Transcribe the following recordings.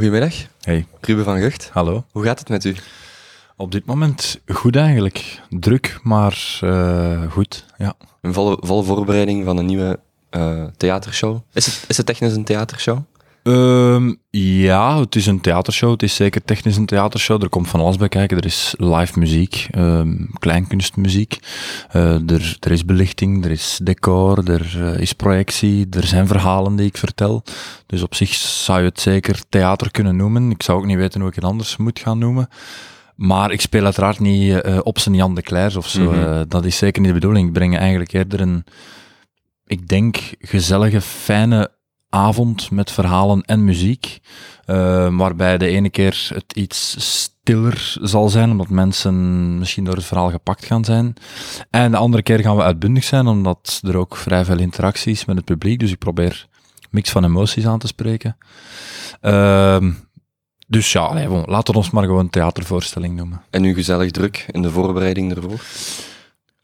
Goedemiddag, Hey, Ruben van Gucht. hallo. Hoe gaat het met u? Op dit moment goed eigenlijk. Druk, maar eh, goed. Ja. Een volle, volle voorbereiding van een nieuwe eh, theatershow. Is het, is het technisch een theatershow? Ehm, ja, het is een theatershow. Het is zeker technisch een theatershow. Er komt van alles bij kijken. Er is live muziek, ehm, kleinkunstmuziek. Eh, er, er is belichting, er is decor, er eh, is projectie, er zijn verhalen die ik vertel. Dus op zich zou je het zeker theater kunnen noemen. Ik zou ook niet weten hoe ik het anders moet gaan noemen. Maar ik speel uiteraard niet eh, op zijn Jan de Clers of zo. Mhm. Dat is zeker niet de bedoeling. Ik breng eigenlijk eerder een, ik denk, gezellige, fijne avond met verhalen en muziek. eh, waarbij de ene keer het iets stiller zal zijn, omdat mensen misschien door het verhaal gepakt gaan zijn. En de andere keer gaan we uitbundig zijn, omdat er ook vrij veel interactie is met het publiek. Dus ik probeer mix van emoties aan te spreken. Ehm, dus ja, laten we ons maar gewoon theatervoorstelling noemen. En nu gezellig druk in de voorbereiding ervoor?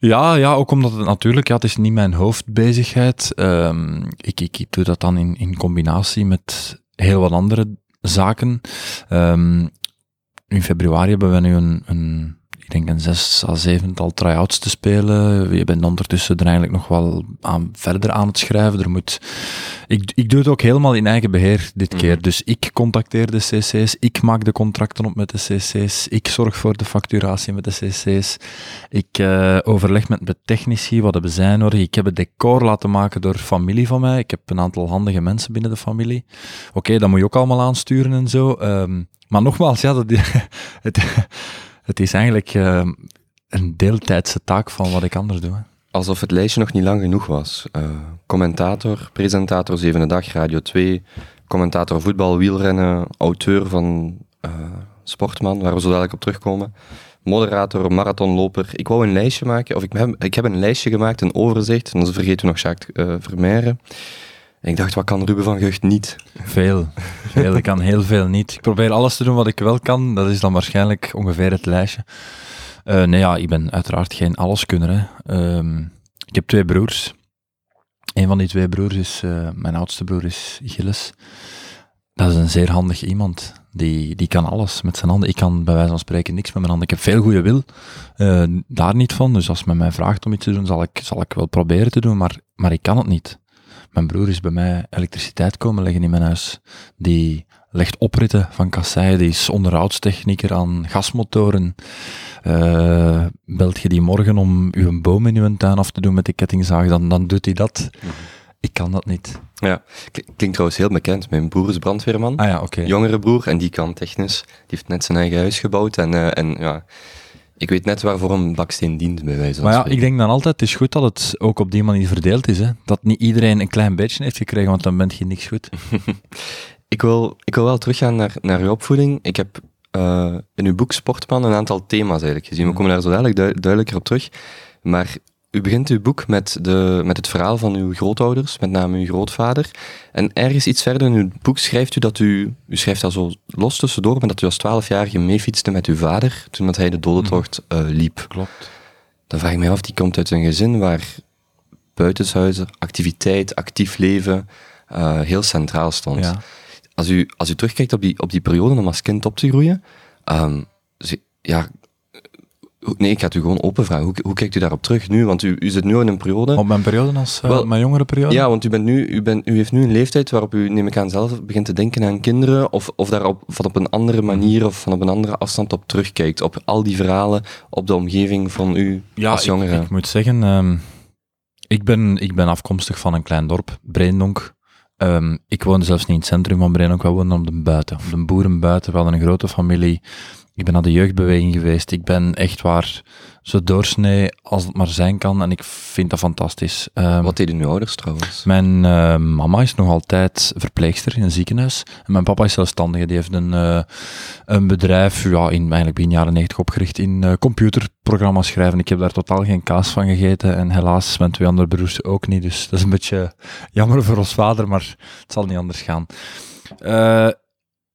Ja, ja, ook omdat het natuurlijk, ja, het is niet mijn hoofdbezigheid. Ehm ik, ik, doe dat dan in, in combinatie met heel wat andere zaken. Ehm in februari hebben we nu een, een denk een zes à zevental try-outs te spelen. Je bent ondertussen er eigenlijk nog wel aan, verder aan het schrijven. Er moet, ik, ik doe het ook helemaal in eigen beheer dit Mhm. keer. Dus ik contacteer de cc's, ik maak de contracten op met de cc's, ik zorg voor de facturatie met de cc's. Ik eh, overleg met de technici, wat hebben zij nodig? Ik heb het decor laten maken door familie van mij. Ik heb een aantal handige mensen binnen de familie. Oké, dat moet je ook allemaal aansturen en zo. Ehm, maar nogmaals, ja, dat, het, het is eigenlijk ehm, een deeltijdse taak van wat ik anders doe. Alsof het lijstje nog niet lang genoeg was. Eh, commentator, presentator Zevende Dag, Radio 2, commentator voetbal, wielrennen, auteur van eh, Sportman, waar we zo dadelijk op terugkomen. Moderator, marathonloper. Ik wou een lijstje maken, of ik heb, ik heb een lijstje gemaakt, een overzicht, en dan vergeten we nog Jacques eh Vermeijren. Ik dacht, wat kan Ruben van Gucht niet? Veel. veel. Ik kan heel veel niet. Ik probeer alles te doen wat ik wel kan. Dat is dan waarschijnlijk ongeveer het lijstje. Eh, nee, ja, ik ben uiteraard geen alleskunner. Hè. Ehm, ik heb twee broers. Een van die twee broers is, eh, mijn oudste broer is Gilles. Dat is een zeer handig iemand. Die, die kan alles met zijn handen. Ik kan bij wijze van spreken niks met mijn handen. Ik heb veel goede wil. eh, daar niet van. Dus als men mij vraagt om iets te doen, zal ik, zal ik wel proberen te doen. Maar, maar ik kan het niet. Mijn broer is bij mij elektriciteit komen leggen in mijn huis. Die legt opritten van kasseien, die is onderhoudstechnieker aan gasmotoren. Eh, belt je die morgen om uw boom in uw tuin af te doen met de kettingzaag, dan, dan doet hij dat. Ik kan dat niet. Ja, klinkt trouwens heel bekend. Mijn broer is brandweerman. Ah ja, oké. jongere broer en die kan technisch. Die heeft net zijn eigen huis gebouwd en, eh, en ja, ik weet net waarvoor een baksteen dient, bij wijze van Maar ja, spreken. ik denk dan altijd, het is goed dat het ook op die manier verdeeld is. Hè? Dat niet iedereen een klein beetje heeft gekregen, want dan bent je niks goed. Ik wil, ik wil wel teruggaan naar, naar uw opvoeding. Ik heb eh, in uw boek Sportman een aantal thema's eigenlijk gezien. We Mhm. komen daar zo dadelijk dui- duidelijker op terug. Maar u begint uw boek met, de, met het verhaal van uw grootouders, met name uw grootvader. En ergens iets verder in uw boek schrijft u dat u, u schrijft dat zo los tussendoor, maar dat u als twaalfjarige meefietste met uw vader, toen dat hij de dodentocht eh, liep. Klopt. Dan vraag ik mij af, die komt uit een gezin waar buitenshuizen, activiteit, actief leven eh, heel centraal stond. Ja. Als, u, als u terugkijkt op die, op die periode om als kind op te groeien, ehm, ja, nee, ik ga het u gewoon open vragen. Hoe, hoe kijkt u daarop terug nu? Want u, u zit nu in een periode... Op mijn periode als eh, Wel, mijn jongere periode? Ja, want u, bent nu, u, bent, u heeft nu een leeftijd waarop u, neem ik aan, zelf begint te denken aan kinderen, of, of daar op, van op een andere manier of van op een andere afstand op terugkijkt. Op al die verhalen, op de omgeving van u Ja, als ik- jongere. Ik, moet zeggen, ehm, ik, ben, ik ben afkomstig van een klein dorp, Breendonk. Ehm, ik woonde zelfs niet in het centrum van Breendonk, we woonden op de buiten, op de boeren buiten. We hadden een grote familie. Ik ben naar de jeugdbeweging geweest. Ik ben echt waar zo doorsnee als het maar zijn kan. En ik vind dat fantastisch. Ehm, Wat deden uw ouders trouwens? mijn eh, mama is nog altijd verpleegster in een ziekenhuis. En mijn papa is zelfstandige. Die heeft een, eh, een bedrijf, ja, in eigenlijk begin jaren 90 opgericht in eh, computerprogramma's schrijven. Ik heb daar totaal geen kaas van gegeten. En helaas mijn twee andere broers ook niet. Dus dat is een beetje jammer voor ons vader, maar het zal niet anders gaan.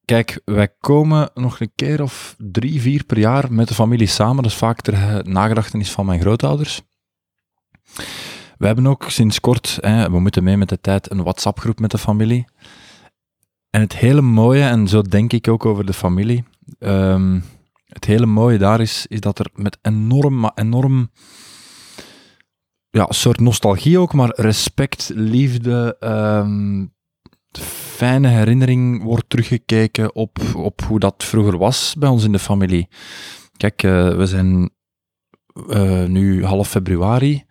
Kijk, wij komen nog een keer of drie, vier per jaar met de familie samen. Dat is vaak ter eh, nagedachtenis van mijn grootouders. We hebben ook sinds kort, hè, we moeten mee met de tijd, een WhatsApp-groep met de familie. en het hele mooie, en zo denk ik ook over de familie, ehm, het hele mooie daar is, is dat er met enorm, maar enorm, ja, soort nostalgie ook, maar respect, liefde, ehm, fijne herinnering wordt teruggekeken op, op hoe dat vroeger was bij ons in de familie. Kijk, eh, we zijn eh, nu half februari.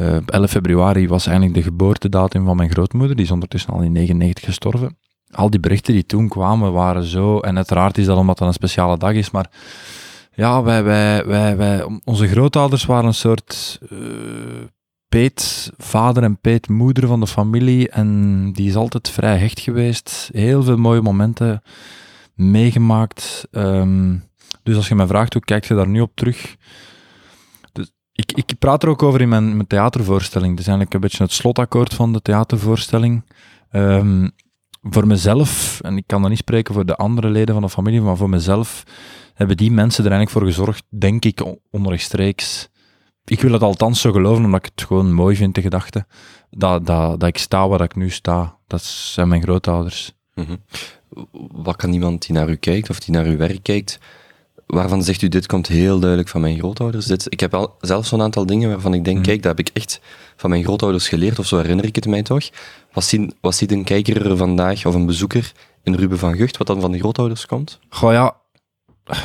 Uh, 11 februari was eigenlijk de geboortedatum van mijn grootmoeder. Die is ondertussen al in 99 gestorven. Al die berichten die toen kwamen waren zo. En uiteraard is dat omdat het een speciale dag is. Maar ja, wij, wij, wij, wij, onze grootouders waren een soort peetvader en peetmoeder van de familie. En die is altijd vrij hecht geweest. Heel veel mooie momenten meegemaakt. Um, dus als je mij vraagt hoe kijk je daar nu op terug, ik, ik praat er ook over in mijn, theatervoorstelling. Het is eigenlijk een beetje het slotakkoord van de theatervoorstelling. Um, voor mezelf, en ik kan dan niet spreken voor de andere leden van de familie, maar voor mezelf hebben die mensen er eigenlijk voor gezorgd, denk ik, onrechtstreeks. Ik wil het althans zo geloven, omdat ik het gewoon mooi vind, de gedachte, dat, dat, dat ik sta waar ik nu sta. Dat zijn mijn grootouders. Mm -hmm. Wat kan iemand die naar u kijkt, of die naar uw werk kijkt, waarvan zegt u, dit komt heel duidelijk van mijn grootouders. Dit, ik heb al, zelf zo'n aantal dingen waarvan ik denk, mm. kijk, dat heb ik echt van mijn grootouders geleerd, of zo herinner ik het mij toch. Wat, zien, wat ziet een kijker er vandaag, of een bezoeker, in Ruben van Gucht, wat dan van de grootouders komt? Goh ja,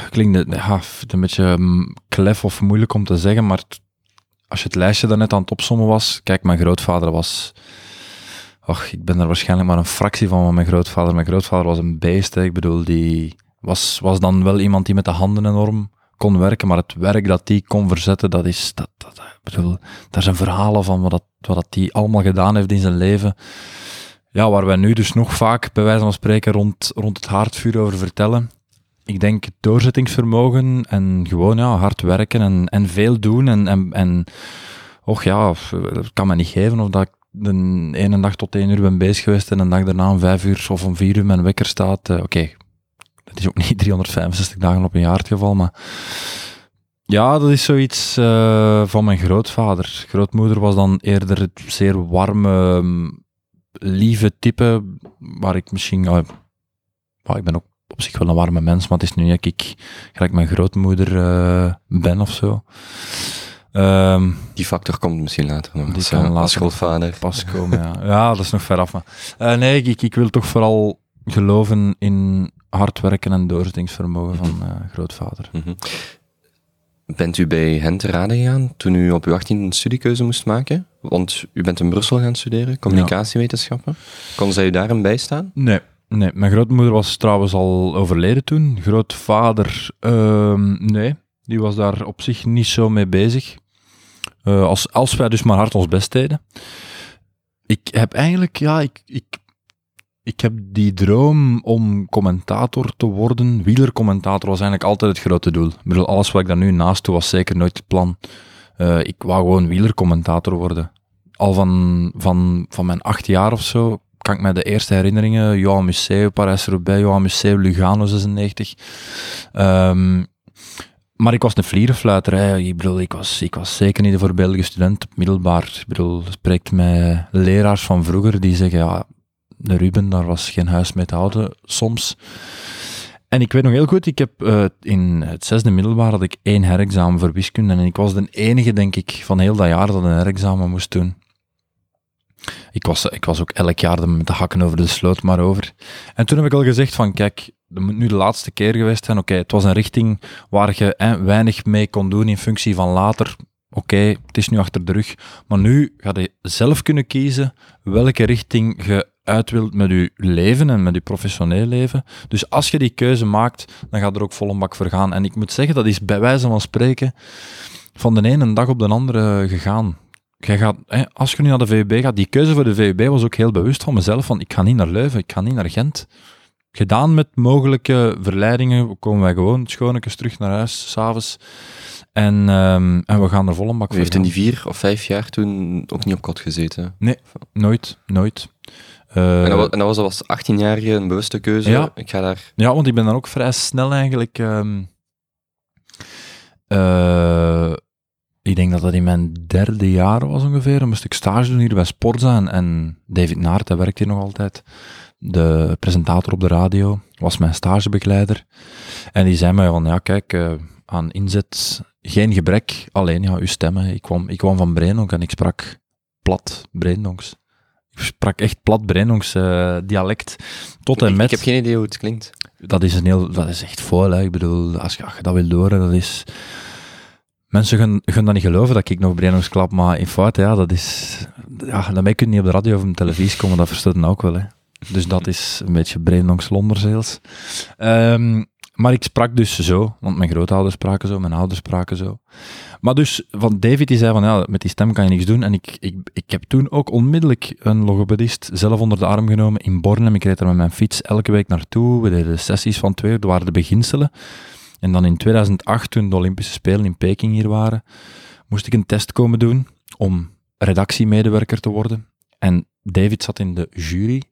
klinkt ja, een beetje mm, klef of moeilijk om te zeggen, maar als je het lijstje daarnet aan het opzommen was, kijk, mijn grootvader was... Och, ik ben er waarschijnlijk maar een fractie van van mijn grootvader. Mijn grootvader was een beest, ik bedoel, die was, was dan wel iemand die met de handen enorm kon werken, maar het werk dat die kon verzetten, dat is, dat, dat, bedoel, daar zijn verhalen van wat, dat, wat dat die allemaal gedaan heeft in zijn leven. Ja, waar wij nu dus nog vaak, bij wijze van spreken, rond, rond het haardvuur over vertellen. Ik denk doorzettingsvermogen en gewoon ja, hard werken en, en veel doen en, en, en och ja, dat kan me niet geven of dat ik de ene dag tot één uur ben bezig geweest en een dag daarna om vijf uur of om vier uur mijn wekker staat. Uh, Oké, het is ook niet 365 dagen op een jaar het geval, maar ja, dat is zoiets uh, van mijn grootvader. Grootmoeder was dan eerder het zeer warme, lieve type, waar ik misschien, uh, ik ben ook op zich wel een warme mens, maar het is nu niet dat ik gelijk mijn grootmoeder uh, ben of zo. Um, die factor komt misschien later nog. Die kan later schoolvader. Pas komen, ja. ja, dat is nog ver af. Maar. nee, ik, ik wil toch vooral geloven in hard werken en doorzettingsvermogen van uh, grootvader. Mm -hmm. Bent u bij hen te raden gegaan toen u op uw 18 een studiekeuze moest maken? Want u bent in Brussel gaan studeren, communicatiewetenschappen. Kon zij u daarin bijstaan? Nee, nee. Mijn grootmoeder was trouwens al overleden toen. Grootvader, uh, nee. Die was daar op zich niet zo mee bezig. Uh, als, als wij dus maar hard ons best deden. Ik heb eigenlijk, ja, ik, ik ik heb die droom om commentator te worden, wielercommentator, was eigenlijk altijd het grote doel. Ik bedoel, alles wat ik daar nu naast doe, was zeker nooit het plan. Uh, ik wou gewoon wielercommentator worden. Al van, van, van mijn acht jaar of zo kan ik me de eerste herinneringen, Johan Museeuw, Parijs-Roubaix, Johan Museeuw, Lugano 96. Um, maar ik was een vlierenfluiter. Ik was, zeker niet de voorbeeldige student middelbaar. Ik bedoel, spreekt met leraars van vroeger die zeggen, ja, de Ruben, daar was geen huis mee te houden soms. En ik weet nog heel goed, ik heb uh, in het zesde middelbaar had ik één herexamen voor wiskunde en ik was de enige, denk ik, van heel dat jaar dat een herexamen moest doen. Ik was, ik was ook elk jaar met de hakken over de sloot maar over. En toen heb ik al gezegd van, kijk, dat moet nu de laatste keer geweest zijn. Oké, het was een richting waar je weinig mee kon doen in functie van later. Oké, het is nu achter de rug. Maar nu ga je zelf kunnen kiezen welke richting je uit wilt met je leven en met je professioneel leven. Dus als je die keuze maakt, dan gaat er ook vol een bak voor gaan. En ik moet zeggen, dat is bij wijze van spreken van de ene dag op de andere gegaan. Jij gaat, hè, als je nu naar de VUB gaat, die keuze voor de VUB was ook heel bewust van mezelf, van ik ga niet naar Leuven, ik ga niet naar Gent. Gedaan met mogelijke verleidingen, komen wij gewoon schoonetjes terug naar huis, s'avonds. En, um, en we gaan er vol een bak voor. Heeft in die vier of vijf jaar toen ook niet op kot gezeten? Nee, nooit, nooit. Uh, en, dat was, en dat was als 18-jarige een bewuste keuze. Ja, ik ga daar... ja, want ik ben dan ook vrij snel eigenlijk. Um, uh, ik denk dat dat in mijn derde jaar was ongeveer. Dan moest ik stage doen hier bij Sportza. En, en David Naert, hij werkt hier nog altijd. de presentator op de radio, was mijn stagebegeleider. En die zei mij van, ja kijk, uh, aan inzet geen gebrek, alleen ja, uw stemmen. Ik kwam, ik kwam van Breinonk en ik sprak plat Breinonks. Ik sprak echt plat Breinonks uh, dialect. Tot en ik, met... Ik heb geen idee hoe het klinkt. Dat is, een heel, dat is echt vol, hè. Ik bedoel, als je, als je dat wil horen, dat is... Mensen gaan, gaan dat niet geloven dat ik nog Breinonks klap, maar in feite, ja, dat is... Ja, daarmee kun je niet op de radio of op de televisie komen, dat verstaat ook wel, hè. Dus dat is een beetje Breinonks Londerzeels. Um, maar ik sprak dus zo, want mijn grootouders spraken zo, mijn ouders spraken zo. Maar dus, van David die zei van, ja, met die stem kan je niks doen. En ik, ik, ik heb toen ook onmiddellijk een logopedist zelf onder de arm genomen in Bornem. Ik reed er met mijn fiets elke week naartoe. We deden sessies van twee dat waren de beginselen. En dan in 2008, toen de Olympische Spelen in Peking hier waren, moest ik een test komen doen om redactiemedewerker te worden. En David zat in de jury.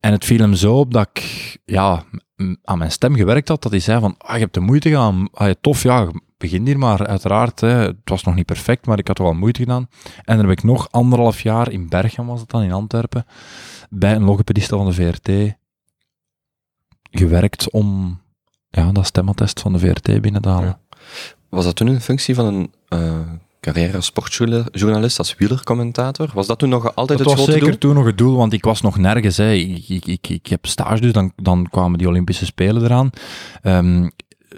En het viel hem zo op dat ik ja, aan mijn stem gewerkt had, dat hij zei van, ah, je hebt de moeite gedaan, ah, tof, ja, begin hier maar, uiteraard. Hè. Het was nog niet perfect, maar ik had wel moeite gedaan. En dan heb ik nog anderhalf jaar, in Bergen was het dan, in Antwerpen, bij een logopediste van de VRT gewerkt om ja, dat stemattest van de VRT binnen te halen. Was dat toen een functie van een uh, carrière als sportjournalist, als wielercommentator? Was dat toen nog altijd dat het grote doel? Dat was zeker toen nog het doel, want ik was nog nergens. Hè. Ik, ik, ik, ik heb stage, dus dan, dan kwamen die Olympische Spelen eraan. Um,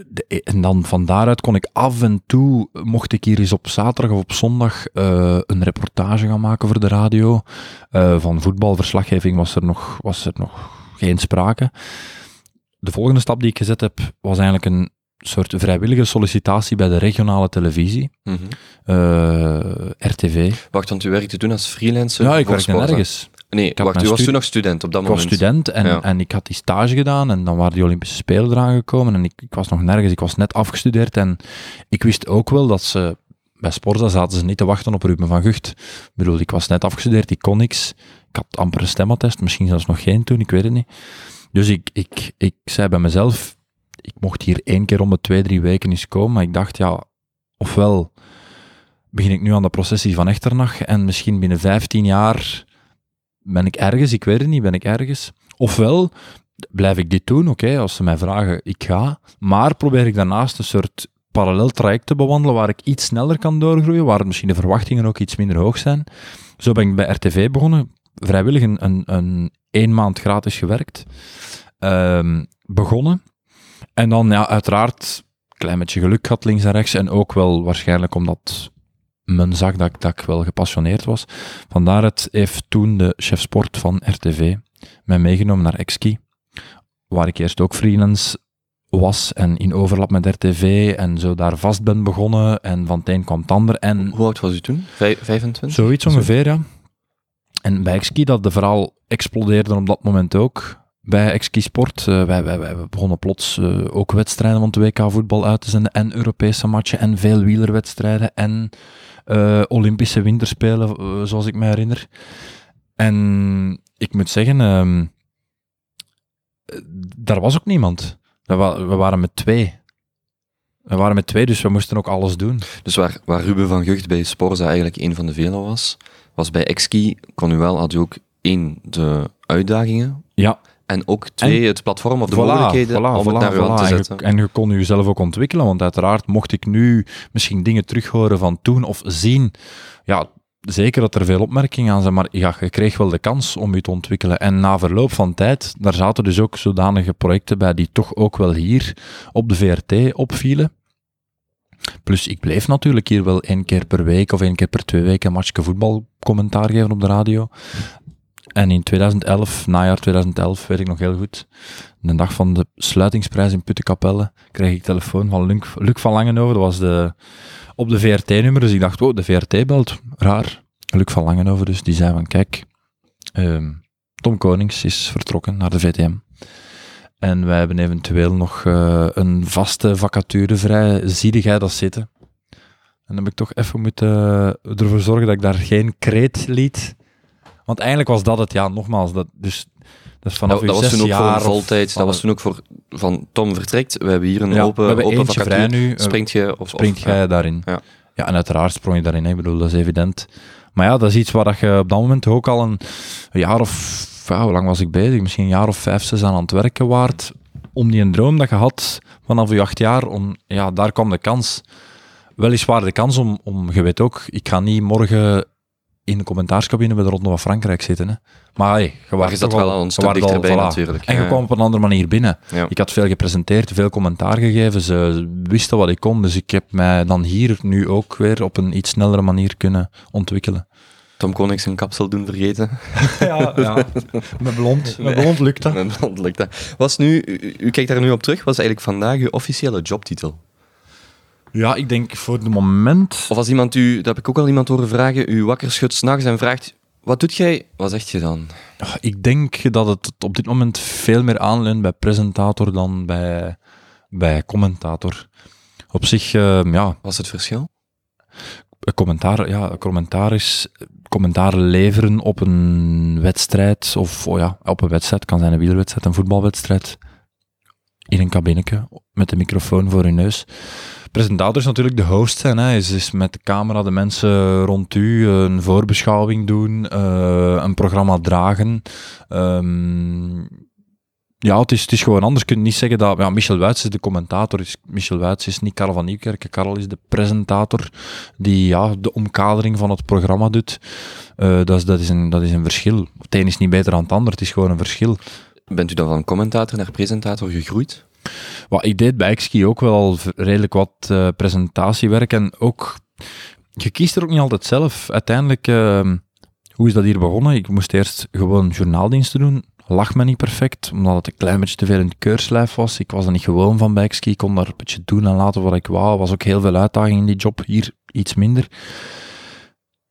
de, en dan van daaruit kon ik af en toe, mocht ik hier eens op zaterdag of op zondag uh, een reportage gaan maken voor de radio. Uh, van voetbalverslaggeving was er, nog, was er nog geen sprake. De volgende stap die ik gezet heb, was eigenlijk een soort vrijwillige sollicitatie bij de regionale televisie, mm -hmm. uh, RTV. Wacht, want u werkte toen als freelancer? Ja, ik werkte nergens. Nee, wacht, u was toen nog student op dat ik moment? Ik was student en, ja. en ik had die stage gedaan en dan waren die Olympische Spelen eraan gekomen en ik, ik was nog nergens, ik was net afgestudeerd en ik wist ook wel dat ze, bij Sporza zaten ze niet te wachten op Ruben van Gucht. Ik bedoel, ik was net afgestudeerd, ik kon niks, ik had amper een stemattest, misschien zelfs nog geen toen, ik weet het niet. Dus ik, ik, ik zei bij mezelf, ik mocht hier één keer om de twee, drie weken eens komen, maar ik dacht, ja, ofwel begin ik nu aan de processie van Echternach en misschien binnen 15 jaar ben ik ergens, ik weet het niet, ben ik ergens. Ofwel blijf ik dit doen, oké, als ze mij vragen, ik ga, maar probeer ik daarnaast een soort parallel traject te bewandelen waar ik iets sneller kan doorgroeien, waar misschien de verwachtingen ook iets minder hoog zijn. Zo ben ik bij RTV begonnen, vrijwillig een, een, een één maand gratis gewerkt, um, begonnen. En dan, ja, uiteraard, een klein beetje geluk gehad links en rechts. En ook wel waarschijnlijk omdat men zag dat ik, dat ik wel gepassioneerd was. Vandaar het heeft toen de chef sport van RTV mij meegenomen naar Exki, waar ik eerst ook freelance was en in overlap met RTV en zo daar vast ben begonnen en van het een kwam het ander. En Hoe oud was u toen? Vij 25? Zoiets ongeveer, ja. En bij Exki, dat de verhaal explodeerde op dat moment ook bij Exki Sport. Uh, wij, wij, wij begonnen plots uh, ook wedstrijden van de WK voetbal uit te zenden en Europese matchen en veel wielerwedstrijden en uh, Olympische winterspelen, zoals ik me herinner. En ik moet zeggen, um, daar was ook niemand. We, wa we, waren met twee. We waren met twee, dus we moesten ook alles doen. Dus waar, waar Ruben van Gucht bij Sporza eigenlijk een van de velen was, was bij Exki, kon u wel, had u ook één, de uitdagingen. Ja. En ook twee, en, het platform of de voilà, mogelijkheden voilà, om voilà, het naar te en zetten. Je, en je kon jezelf ook ontwikkelen, want uiteraard mocht ik nu misschien dingen terughoren van toen of zien, ja, zeker dat er veel opmerkingen aan zijn, maar ja, je kreeg wel de kans om je te ontwikkelen. En na verloop van tijd, daar zaten dus ook zodanige projecten bij die toch ook wel hier op de VRT opvielen. Plus, ik bleef natuurlijk hier wel één keer per week of één keer per twee weken een matchje voetbal commentaar geven op de radio. En in 2011, najaar 2011, weet ik nog heel goed, de dag van de sluitingsprijs in Puttenkapelle, kreeg ik telefoon van Luc, Luc van Langenhoven. Dat was de, op de VRT-nummer, dus ik dacht, wow, de VRT belt, raar. Luc van Langenhoven dus, die zei van, kijk, um, Tom Konings is vertrokken naar de VTM. En wij hebben eventueel nog uh, een vaste vacature vrij. Zie jij dat zitten? En dan heb ik toch even moeten uh, ervoor zorgen dat ik daar geen kreet liet. Want eigenlijk was dat het, ja, nogmaals, dat, dus, dat is vanaf dat, dat was toen ook voor voltijd, dat was toen ook voor, van Tom vertrekt, we hebben hier een ja, open, we hebben open vacature, nu, springt je of springt jij ja. daarin? Ja. ja, en uiteraard sprong je daarin, hè. ik bedoel, dat is evident. Maar ja, dat is iets waar dat je op dat moment ook al een, een jaar of ja, hoe lang was ik bezig? Misschien een jaar of vijf, zes aan het werken waard. Om die een droom dat je had vanaf je acht jaar, om, ja, daar kwam de kans. Weliswaar de kans om, om, je weet ook, ik ga niet morgen in de commentaarscabine bij de Ronde van Frankrijk zitten. Hè. Maar hey, je je zat wel al een stuk dichterbij natuurlijk. En je Ja. kwam op een andere manier binnen. Ja. Ik had veel gepresenteerd, veel commentaar gegeven. Ze wisten wat ik kon, dus ik heb mij dan hier nu ook weer op een iets snellere manier kunnen ontwikkelen. Tom Konings zijn kapsel doen vergeten. Ja, ja. met blond. Met blond lukt dat. En dan lukt dat. Was nu, u, u kijkt daar nu op terug, was eigenlijk vandaag uw officiële jobtitel? Ja, ik denk voor het moment... Of als iemand u, dat heb ik ook al iemand horen vragen, u wakker schudt s'nachts en vraagt, wat doet jij? Wat zegt je dan? Ja, Ik denk dat het op dit moment veel meer aanleunt bij presentator dan bij, bij commentator. Op zich, eh, ja, Wat is het verschil? een commentaar, ja, commentaar is commentaar leveren op een wedstrijd, of oh ja, op een wedstrijd, kan zijn een wielerwedstrijd, een voetbalwedstrijd, in een kabinetje, met de microfoon voor je neus. Presentator is natuurlijk de host hè. Is, is met de camera de mensen rond u een voorbeschouwing doen, eh, een programma dragen. Ehm, ja, het is, is gewoon anders. Je kunt niet zeggen dat... Ja, Michel Wuits is de commentator. Michel Wuits is niet Karel van Nieuwkerk. Karel is de presentator die ja, de omkadering van het programma doet. Eh, dat, is, dat, is een, dat is een verschil. Het een is niet beter dan het ander. Het is gewoon een verschil. Bent u dan van commentator naar presentator gegroeid? Wat, ik deed bij Xski ook wel redelijk wat eh, presentatiewerk. En ook... Je kiest er ook niet altijd zelf. Uiteindelijk... ehm, hoe is dat hier begonnen? Ik moest eerst gewoon journaaldiensten doen. Lag me niet perfect, omdat het een klein beetje te veel in het keurslijf was. Ik was er niet gewoon van bij Xski. Ik kon daar een beetje doen en laten wat ik wou. Was ook heel veel uitdaging in die job. Hier iets minder.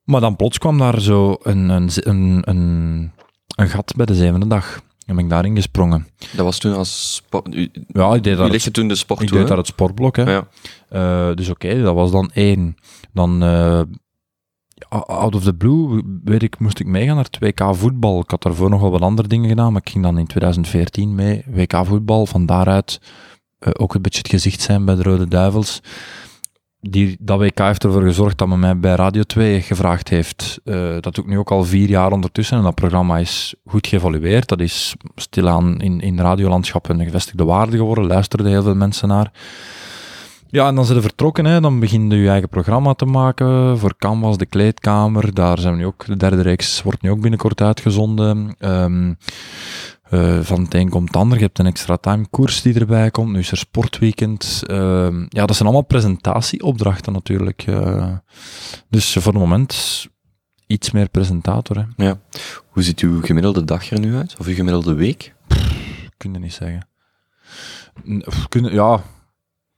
Maar dan plots kwam daar zo een, een, een, een, een gat bij de zevende dag. En ben ik daarin gesprongen. Dat was toen als sport... U, Ja, ik deed legde toen de sport ik toe, deed daar het sportblok. Hè. Ja. Eh, dus oké, dat was dan één. Dan, eh, out of the blue, weet ik, moest ik meegaan naar het WK voetbal. Ik had daarvoor nog wel wat andere dingen gedaan, maar ik ging dan in 2014 mee, WK voetbal. Van daaruit eh, ook een beetje het gezicht zijn bij de Rode Duivels. Die, dat WK heeft ervoor gezorgd dat men mij bij Radio 2 gevraagd heeft. Eh, dat doe ik nu ook al vier jaar ondertussen. En dat programma is goed geëvalueerd. Dat is stilaan in, in radiolandschap een gevestigde waarde geworden. Luisterden heel veel mensen naar. Ja, en dan zijn ze vertrokken. Hè. Dan begin je je eigen programma te maken. Voor Canvas, de kleedkamer. Daar zijn we nu ook. De derde reeks wordt nu ook binnenkort uitgezonden. Ehm, eh, van het een komt het ander. Je hebt een extra time koers die erbij komt. Nu is er sportweekend. Ehm, ja, dat zijn allemaal presentatieopdrachten natuurlijk. eh. dus voor het moment iets meer presentator. Hè. Hoe ziet uw gemiddelde dag er nu uit? Of uw gemiddelde week? Kun je niet zeggen. Kun, ja,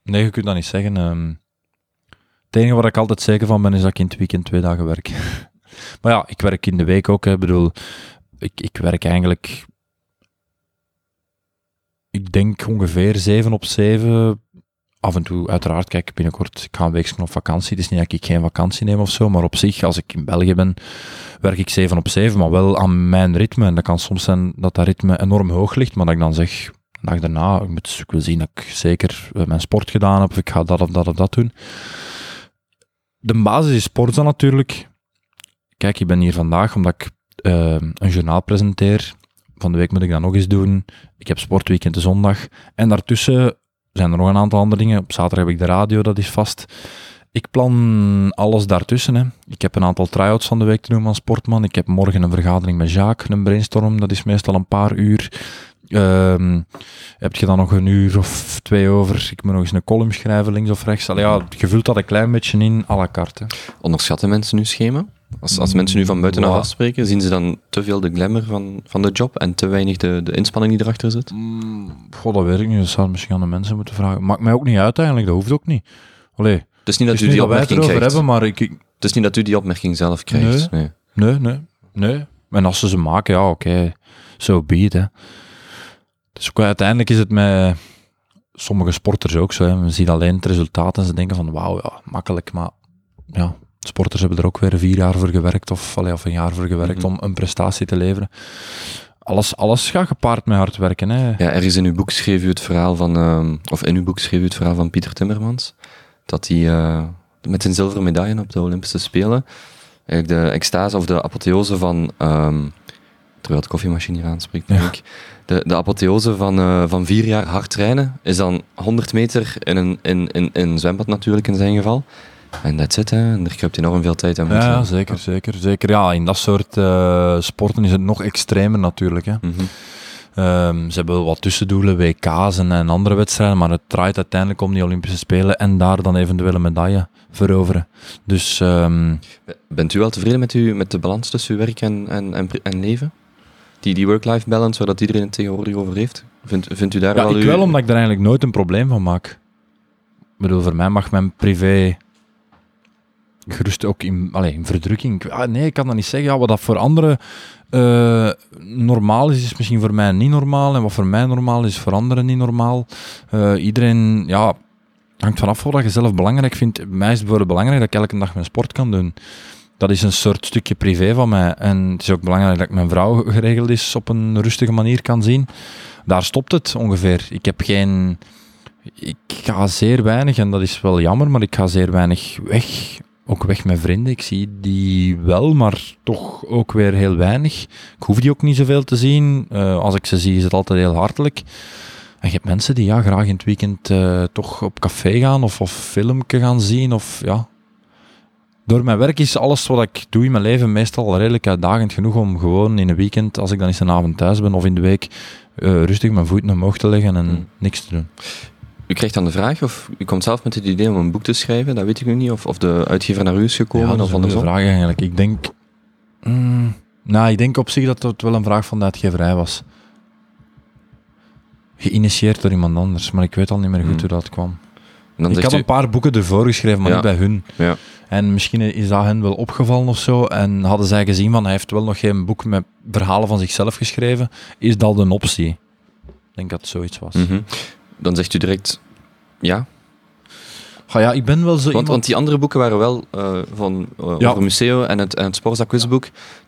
nee, je kunt dat niet zeggen. ehm. het enige waar ik altijd zeker van ben, is dat ik in het weekend twee dagen werk. maar ja, ik werk in de week ook. hè. Ik bedoel, ik, ik werk eigenlijk... Ik denk ongeveer 7 op 7. Af en toe, uiteraard, kijk, binnenkort, ik ga een weekje op vakantie. Het is niet dat ik geen vakantie neem of zo, maar op zich, als ik in België ben, werk ik 7 op 7, maar wel aan mijn ritme. En dat kan soms zijn dat dat ritme enorm hoog ligt, maar dat ik dan zeg, de dag daarna, ik, moet, ik wil zien dat ik zeker eh, mijn sport gedaan heb, of ik ga dat of dat of dat doen. De basis is sport dan natuurlijk. Kijk, ik ben hier vandaag omdat ik eh, een journaal presenteer. Van de week moet ik dat nog eens doen. Ik heb sportweekend de zondag. En daartussen zijn er nog een aantal andere dingen. Op zaterdag heb ik de radio, dat is vast. Ik plan alles daartussen. Hè. Ik heb een aantal try-outs van de week te doen van Sportman. Ik heb morgen een vergadering met Jacques, een brainstorm. Dat is meestal een paar uur. Ehm, heb je dan nog een uur of twee over? Ik moet nog eens een column schrijven, links of rechts. Allee, ja, je vult dat een klein beetje in, à la carte. Onderschatten mensen uw schema? Als, als mensen nu van buitenaf Wow. afspreken, zien ze dan te veel de glamour van, van de job en te weinig de, de inspanning die erachter zit? Mm, goh, dat weet ik niet. Dat zou misschien aan de mensen moeten vragen. Maakt mij ook niet uit eigenlijk, dat hoeft ook niet. Allee, Het is niet dat is u die opmerking krijgt. hebben, maar ik, ik- Het is niet dat u die opmerking zelf krijgt. Nee. Nee, nee, nee. En als ze ze maken, ja, oké, zo be it, hè. Dus ook, uiteindelijk is het met sommige sporters ook zo. Hè. Men ziet alleen het resultaat en ze denken van, wauw, ja, makkelijk. Maar ja, sporters hebben er ook weer vier jaar voor gewerkt of, allee, of een jaar voor gewerkt Mhm. om een prestatie te leveren. Alles, alles gaat gepaard met hard werken, hè. Ja, ergens in uw boek schreef u het verhaal van, ehm, of in uw boek schreef u het verhaal van Pieter Timmermans, dat hij eh, met zijn zilveren medaille op de Olympische Spelen, eigenlijk de extase of de apotheose van ehm, terwijl de koffiemachine hier aanspreekt, denk ik. De, de apotheose van, eh, van vier jaar hard trainen is dan 100 meter in een, in, in, in een zwembad natuurlijk in zijn geval. En that's it, hè. En er kruipt enorm veel tijd aan. Ja, ja, zeker, zeker, zeker. Ja, in dat soort eh, sporten is het nog extremer natuurlijk. Hè. Mhm. Ehm, ze hebben wel wat tussendoelen, WK's en, en andere wedstrijden, maar het draait uiteindelijk om die Olympische Spelen en daar dan eventueel een medaille veroveren. Dus ehm, Bent u wel tevreden met, u, met de balans tussen uw werk en, en, en, en leven? Die, die work-life balance, waar dat iedereen het tegenwoordig over heeft? Vindt, vindt u daar ja, wel ik uw- wel, omdat ik daar eigenlijk nooit een probleem van maak. Ik bedoel, voor mij mag mijn privé gerust ook in, allee, in verdrukking. Ah, nee, ik kan dat niet zeggen. Ja, wat dat voor anderen eh, normaal is, is misschien voor mij niet normaal. En wat voor mij normaal is, is voor anderen niet normaal. Eh, iedereen, ja, hangt vanaf wat je zelf belangrijk vindt. Bij mij is het bijvoorbeeld belangrijk dat ik elke dag mijn sport kan doen. Dat is een soort stukje privé van mij. En het is ook belangrijk dat ik mijn vrouw geregeld is op een rustige manier kan zien. Daar stopt het ongeveer. Ik heb geen... Ik ga zeer weinig, en dat is wel jammer, maar ik ga zeer weinig weg. Ook weg met vrienden. Ik zie die wel, maar toch ook weer heel weinig. Ik hoef die ook niet zoveel te zien. Eh, als ik ze zie, is het altijd heel hartelijk. En je hebt mensen die ja, graag in het weekend eh, toch op café gaan of, of filmpje gaan zien. Of, ja. Door mijn werk is alles wat ik doe in mijn leven meestal redelijk uitdagend genoeg om gewoon in een weekend, als ik dan eens een avond thuis ben of in de week, eh, rustig mijn voeten omhoog te leggen en Hmm. niks te doen. U krijgt dan de vraag, of u komt zelf met het idee om een boek te schrijven, dat weet ik nu niet, of, of de uitgever naar u is gekomen, ja, dat of is andersom. vraag eigenlijk. Ik denk, mm, nou, ik denk op zich dat het wel een vraag van de uitgeverij was. Geïnitieerd door iemand anders, maar ik weet al niet meer goed Hmm. hoe dat kwam. Dan ik had u, een paar boeken ervoor geschreven, maar Ja. niet bij hun. Ja. En misschien is dat hen wel opgevallen of zo. En hadden zij gezien van hij heeft wel nog geen boek met verhalen van zichzelf geschreven. Is dat een optie? Ik denk dat het zoiets was. Mhm. Dan zegt u direct, ja. Ah ja, ik ben wel zo Want, iemand... want die andere boeken waren wel eh, van uh, Ja. over Museo en het, en het.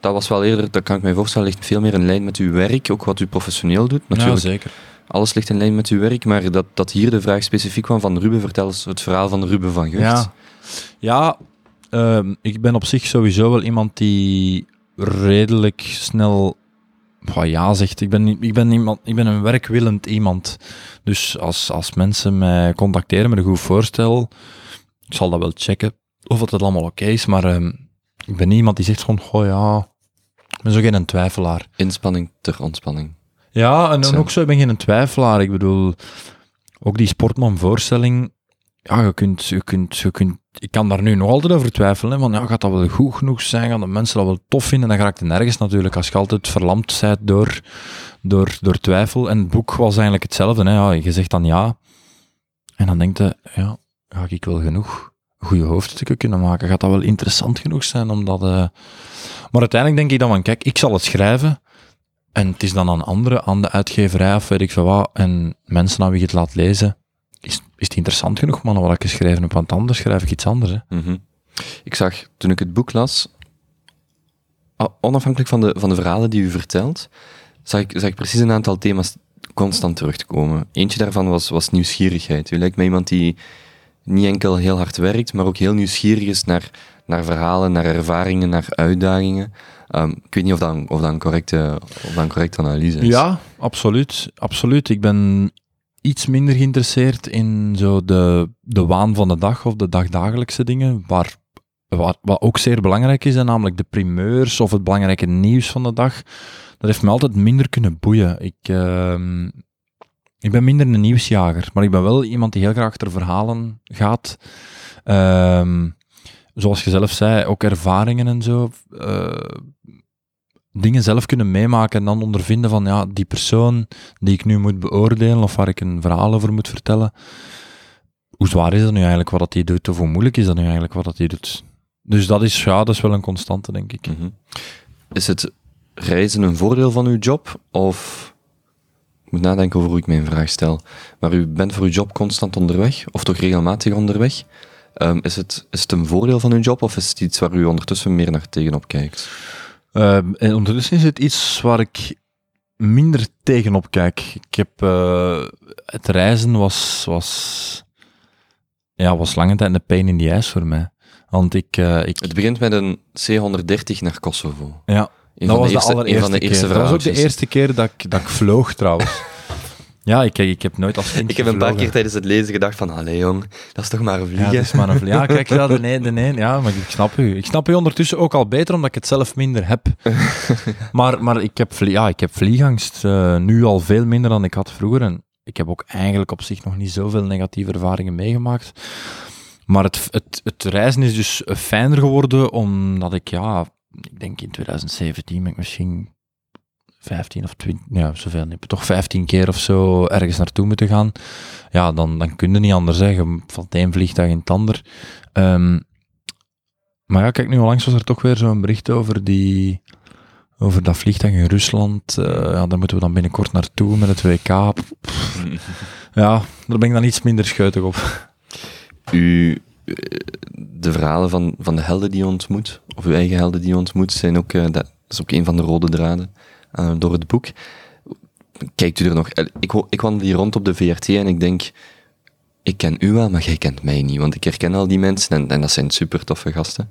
Dat was wel eerder, dat kan ik mij voorstellen, ligt veel meer in lijn met uw werk, ook wat u professioneel doet. Natuurlijk, Ja, zeker. alles ligt in lijn met uw werk, maar dat, dat hier de vraag specifiek kwam van Ruben, vertel eens het verhaal van Ruben van Gucht. Ja, ja ehm, ik ben op zich sowieso wel iemand die redelijk snel Goh, ja zegt. Ik ben, niet- ik, ben iemand, ik ben een werkwillend iemand. Dus als, als mensen mij contacteren met een goed voorstel, ik zal dat wel checken of het allemaal oké is. Maar ehm, ik ben niet iemand die zegt van, goh ja, ik ben zo geen twijfelaar. Inspanning ter ontspanning. Ja, en, en ook zo, ik ben geen twijfelaar. Ik bedoel, ook die sportman-voorstelling, ja, je kunt, je kunt, je kunt, ik kan daar nu nog altijd over twijfelen, van ja, gaat dat wel goed genoeg zijn, gaan de mensen dat wel tof vinden, dan ga ik er nergens natuurlijk, als je altijd verlamd bent door, door, door twijfel. En het boek was eigenlijk hetzelfde, hè. Ja, je zegt dan ja, en dan denkt je, ja, ga ik wel genoeg goede hoofdstukken kunnen maken? Gaat dat wel interessant genoeg zijn? Omdat, eh, Maar uiteindelijk denk ik dan van, kijk, ik zal het schrijven, en het is dan aan anderen, aan de uitgeverij of weet ik veel wat, en mensen aan wie je het laat lezen, is, is het interessant genoeg, man, wat ik geschreven heb, want anders schrijf ik iets anders. Hè. Mhm. Ik zag, toen ik het boek las, ah, onafhankelijk van de, van de verhalen die u vertelt, zag ik, zag ik precies een aantal thema's constant terugkomen. Eentje daarvan was, was nieuwsgierigheid. U lijkt mij iemand die niet enkel heel hard werkt, maar ook heel nieuwsgierig is naar, naar verhalen, naar ervaringen, naar uitdagingen. Ehm, ik weet niet of dat, een- of dat, een, correcte, of dat een correcte analyse is. Ja, absoluut. absoluut. Ik ben iets minder geïnteresseerd in zo de, de waan van de dag of de dagdagelijkse dingen, waar, wat, wat ook zeer belangrijk is, en namelijk de primeurs of het belangrijke nieuws van de dag. Dat heeft me altijd minder kunnen boeien. Ik, ehm, ik ben minder een nieuwsjager, maar ik ben wel iemand die heel graag achter verhalen gaat. Ehm, zoals je zelf zei, ook ervaringen en zo. eh, dingen zelf kunnen meemaken en dan ondervinden van ja, die persoon die ik nu moet beoordelen of waar ik een verhaal over moet vertellen. Hoe zwaar is dat nu eigenlijk wat dat doet? Of hoe moeilijk is dat nu eigenlijk wat dat doet? Dus dat is, ja, dat is wel een constante, denk ik. Mhm. Is het reizen een voordeel van uw job? Of ik moet nadenken over hoe ik mijn vraag stel. Maar u bent voor uw job constant onderweg, of toch regelmatig onderweg. Ehm, is, het, is het een voordeel van uw job, of is het iets waar u ondertussen meer naar tegenop kijkt? Eh, en ondertussen is het iets waar ik minder tegenop kijk. Ik heb, eh, het reizen was, was, ja, was lange tijd een pijn in the ass voor mij. Want ik, eh, ik Het begint met een C-130 naar Kosovo. ja, Een dat was de eerste, de allereerste een van de. Dat was ook de eerste keer dat ik, dat ik vloog, trouwens. ja, ik, ik heb nooit als kind Ik heb een paar keer tijdens het lezen gedacht van, allee jong, dat is toch maar een Ja, vliegen. dat is maar een vlie- Ja, kijk, ja, de nee, de nee. Ja, maar ik snap u. Ik snap u ondertussen ook al beter, omdat ik het zelf minder heb. maar maar ik, heb ja, ik heb vliegangst eh, nu al veel minder dan ik had vroeger. En ik heb ook eigenlijk op zich nog niet zoveel negatieve ervaringen meegemaakt. Maar het, het, het reizen is dus fijner geworden, omdat ik, ja, ik denk in 2017 ben ik misschien 15 of 20, ja, zoveel niet, toch 15 keer of zo ergens naartoe moeten gaan. Ja, dan, dan kun je niet anders zeggen. Van het een vliegtuig in het ander. Ehm, maar ja, kijk, nu onlangs was er toch weer zo'n bericht over die... Over dat vliegtuig in Rusland. Eh, ja, daar moeten we dan binnenkort naartoe met het WK. Pff, ja, daar ben ik dan iets minder scheutig op. U, eh, de verhalen van, van de helden die je ontmoet, of uw eigen helden die je ontmoet, zijn ook, eh, dat, dat is ook een van de rode draden eh, door het boek. Kijkt u er nog... eh, Ik, ik wandel hier rond op de VRT en ik denk, ik ken u wel, maar jij kent mij niet, want ik herken al die mensen en, en dat zijn super toffe gasten.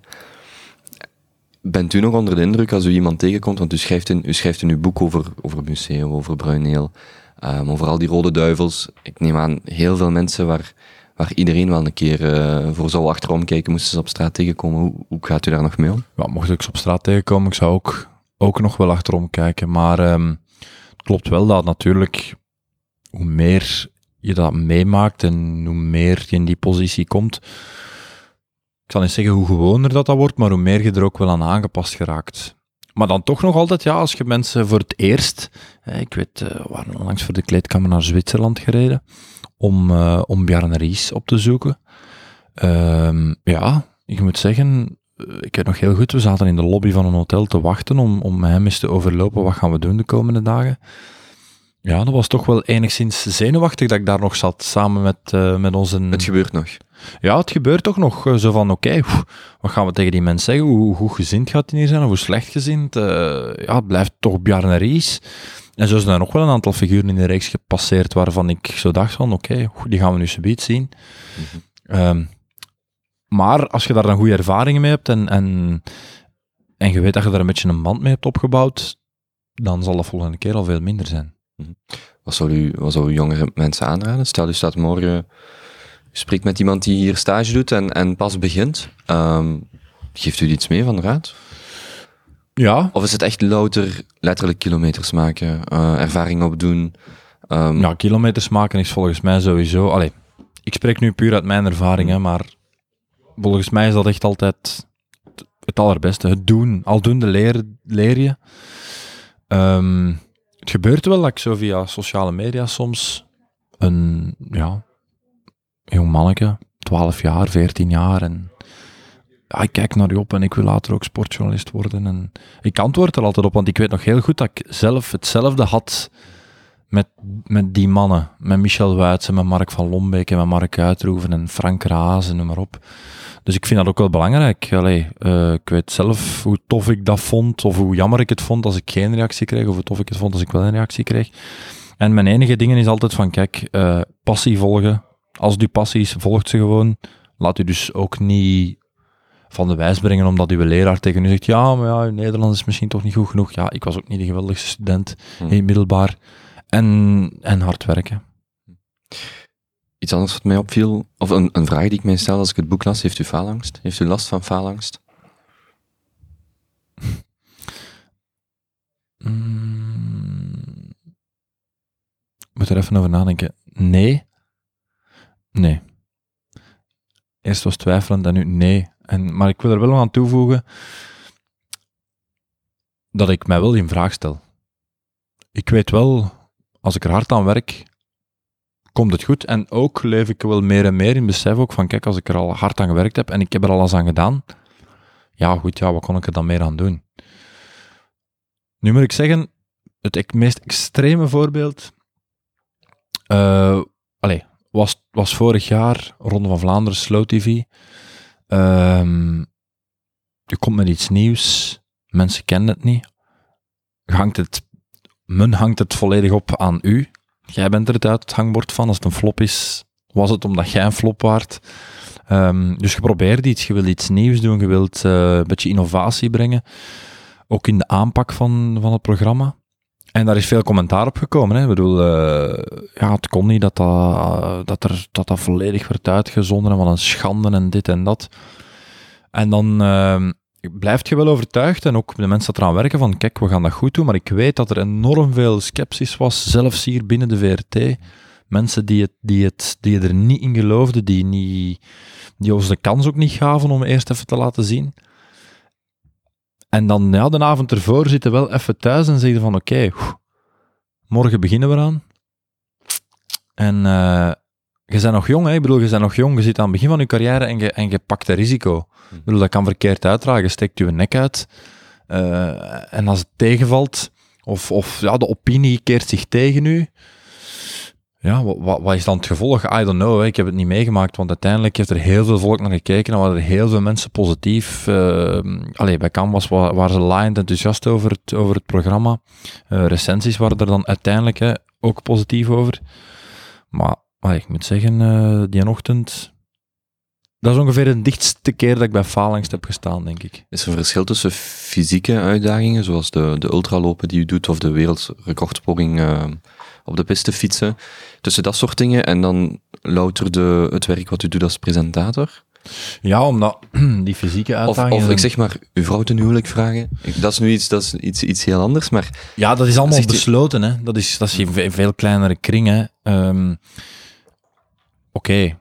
Bent u nog onder de indruk als u iemand tegenkomt, want u schrijft in, u schrijft uw boek over, over museum, over Bruineel, ehm, over al die rode duivels. Ik neem aan, heel veel mensen waar, waar iedereen wel een keer eh, voor zou achterom kijken, moesten ze op straat tegenkomen. Hoe, hoe gaat u daar nog mee om? Ja, mocht ik ze op straat tegenkomen, ik zou ook, ook nog wel achterom kijken. Maar ehm, het klopt wel dat natuurlijk, hoe meer je dat meemaakt en hoe meer je in die positie komt, ik zal niet zeggen hoe gewoner dat dat wordt, maar hoe meer je er ook wel aan aangepast geraakt. Maar dan toch nog altijd, ja, als je mensen voor het eerst, hè, ik weet, eh, we waren onlangs voor de kleedkamer naar Zwitserland gereden, om, eh, om Bjarne Ries op te zoeken. Ehm, ja, ik moet zeggen, ik weet nog heel goed, we zaten in de lobby van een hotel te wachten om, om hem eens te overlopen. Wat gaan we doen de komende dagen? Ja, dat was toch wel enigszins zenuwachtig dat ik daar nog zat, samen met, eh, met onze... Het gebeurt nog. Ja, het gebeurt toch nog eh, zo van, oké, wat gaan we tegen die mensen zeggen? Hoe, hoe gezind gaat hij hier zijn, of hoe slecht gezind? Eh, ja, het blijft toch Bjarne Ries. En zo zijn er nog wel een aantal figuren in de reeks gepasseerd waarvan ik zo dacht van, oké, die gaan we nu subiet zien. Ehm, maar als je daar dan goede ervaringen mee hebt en, en, en je weet dat je daar een beetje een band mee hebt opgebouwd, dan zal dat volgende keer al veel minder zijn. Wat zou u, wat zou u jongere mensen aanraden? Stel, u staat morgen, u spreekt met iemand die hier stage doet en, en pas begint. Ehm, geeft u iets mee van de raad? Ja, Of is het echt louter letterlijk kilometers maken, eh, ervaring opdoen? Ehm, Ja, kilometers maken is volgens mij sowieso. Allee, ik spreek nu puur uit mijn ervaring, hè, maar volgens mij is dat echt altijd het- allerbeste. Het doen. Aldoende leer, leer je. Ehm, het gebeurt wel dat ik zo via sociale media soms een ja, jong manneke, 12 jaar, 14 jaar, en ik kijk naar u op en ik wil later ook sportjournalist worden. En ik antwoord er altijd op, want ik weet nog heel goed dat ik zelf hetzelfde had met, met die mannen. Met Michel Wuitsen, met Mark van Lombeek en met Mark Uitroeven en Frank Raas en noem maar op. Dus ik vind dat ook wel belangrijk. Allee, eh, ik weet zelf hoe tof ik dat vond, of hoe jammer ik het vond als ik geen reactie kreeg, of hoe tof ik het vond als ik wel een reactie kreeg. En mijn enige dingen is altijd van, kijk, eh, passie volgen. Als het uw passie is, volgt ze gewoon. Laat u dus ook niet van de wijs brengen omdat uw leraar tegen u zegt, ja, maar ja, Nederlands is misschien toch niet goed genoeg. Ja, ik was ook niet de geweldigste student Hm. in middelbaar. En, en hard werken. Iets anders wat mij opviel, of een, vraag die ik mij stel als ik het boek las, heeft u faalangst? Heeft u last van faalangst? Mm. Ik moet er even over nadenken. Nee. Nee. Eerst was twijfelend en nu nee. En, maar ik wil er wel aan toevoegen dat ik mij wel in vraag stel. Ik weet wel, als ik er hard aan werk, komt het goed. En ook leef ik wel meer en meer in besef ook van, kijk, als ik er al hard aan gewerkt heb en ik heb er alles aan gedaan, ja goed, ja, wat kon ik er dan meer aan doen? Nu moet ik zeggen, het meest extreme voorbeeld eh allee, was, was vorig jaar, Ronde van Vlaanderen, Slow TV. Ehm, je komt met iets nieuws, mensen kennen het niet. Hangt het, men hangt het volledig op aan u. Jij bent er het uit het hangbord van. Als het een flop is, was het omdat jij een flop waart. Ehm, dus je probeert iets, je wilt iets nieuws doen, je wilt eh, een beetje innovatie brengen. ook in de aanpak van, van het programma. En daar is veel commentaar op gekomen. Hè. Ik bedoel, eh, ja, het kon niet dat dat, dat, er, dat dat volledig werd uitgezonden en wat een schande en dit en dat. En dan uh, blijft je wel overtuigd en ook de mensen dat eraan werken van kijk, we gaan dat goed doen, maar ik weet dat er enorm veel sceptisch was, zelfs hier binnen de VRT. Mensen die, het, die, het, die er niet in geloofden, die, niet, die ons de kans ook niet gaven om eerst even te laten zien. En dan ja, de avond ervoor zitten wel even thuis en zeggen van oké, morgen beginnen we aan. En uh, je bent nog jong, hè? ik bedoel, je bent nog jong, je zit aan het begin van je carrière en je, en je pakt een risico. Ik bedoel, dat kan verkeerd uitdragen, je steekt je nek uit. Uh, en als het tegenvalt, of, of ja, de opinie keert zich tegen u, ja, wat, wat, is dan het gevolg? I don't know, hè. ik heb het niet meegemaakt, want uiteindelijk heeft er heel veel volk naar gekeken en waren er heel veel mensen positief. Uh, allee, bij Canvas waren ze laaiend enthousiast over het, over het programma. Uh, recensies waren er dan uiteindelijk hè, ook positief over. Maar, maar ik moet zeggen, uh, die ochtend, dat is ongeveer de dichtste keer dat ik bij Falangst heb gestaan, denk ik. Is er een verschil tussen fysieke uitdagingen, zoals de, de ultralopen die u doet, of de wereldrecordpoging op de piste fietsen. Tussen dat soort dingen en dan louter de, het werk wat u doet als presentator? Ja, omdat die fysieke uitdagingen... Of, of ik zeg maar, uw vrouw ten huwelijk vragen. Dat is nu iets, dat is iets, iets heel anders, maar... Ja, dat is allemaal besloten, hè. Dat is, dat is een veel kleinere kring, hè. Um, Oké.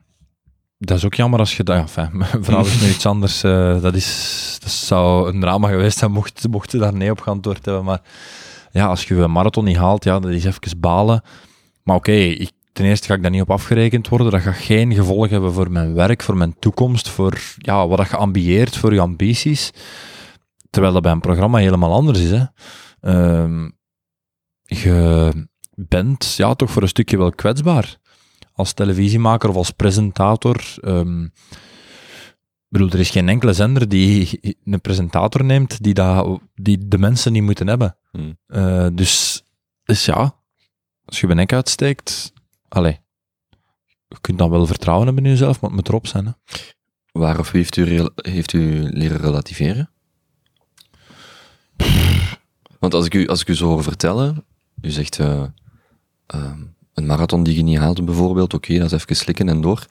Dat is ook jammer als je... Ja, enfin, mijn vrouw is nu iets anders. Uh, dat, is, dat zou een drama geweest zijn mocht, mocht ze daar nee op geantwoord hebben, maar ja, als je een marathon niet haalt, ja, dat is even balen. Maar oké, ten eerste ga ik daar niet op afgerekend worden. Dat gaat geen gevolg hebben voor mijn werk, voor mijn toekomst, voor ja, wat je ambieert, voor je ambities. Terwijl dat bij een programma helemaal anders is. Hè. Uh, je bent ja, toch voor een stukje wel kwetsbaar. Als televisiemaker of als presentator. Um, bedoel, er is geen enkele zender die een presentator neemt die, dat, die de mensen niet moeten hebben. Hmm. Uh, dus, dus ja, als je je nek uitsteekt, allee, je kunt dan wel vertrouwen hebben in jezelf, maar het moet erop zijn. Hè. Waar of wie heeft u, heeft u leren relativeren? Want als ik, u, als ik u zo hoor vertellen, u zegt uh, uh, een marathon die je niet haalt bijvoorbeeld, oké, dat is even slikken en door.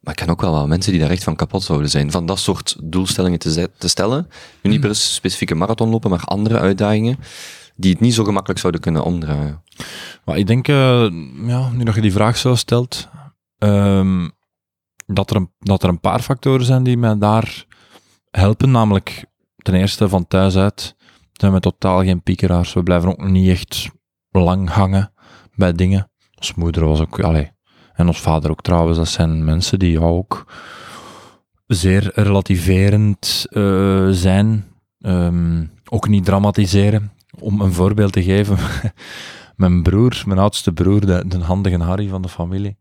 Maar ik ken ook wel wat mensen die daar echt van kapot zouden zijn. Van dat soort doelstellingen te, te stellen. Nu niet per specifieke marathon lopen, maar andere uitdagingen. Die het niet zo gemakkelijk zouden kunnen omdraaien. Maar ik denk, uh, ja, nu dat je die vraag zo stelt, um, dat, er een, dat er een paar factoren zijn die mij daar helpen. Namelijk, ten eerste van thuis uit zijn we totaal geen piekeraars. We blijven ook niet echt lang hangen bij dingen. Ons moeder was ook, en ons vader ook trouwens, dat zijn mensen die ook zeer relativerend uh, zijn. Um, ook niet dramatiseren. Om een voorbeeld te geven. mijn broer, mijn oudste broer, de, handige Harry van de familie,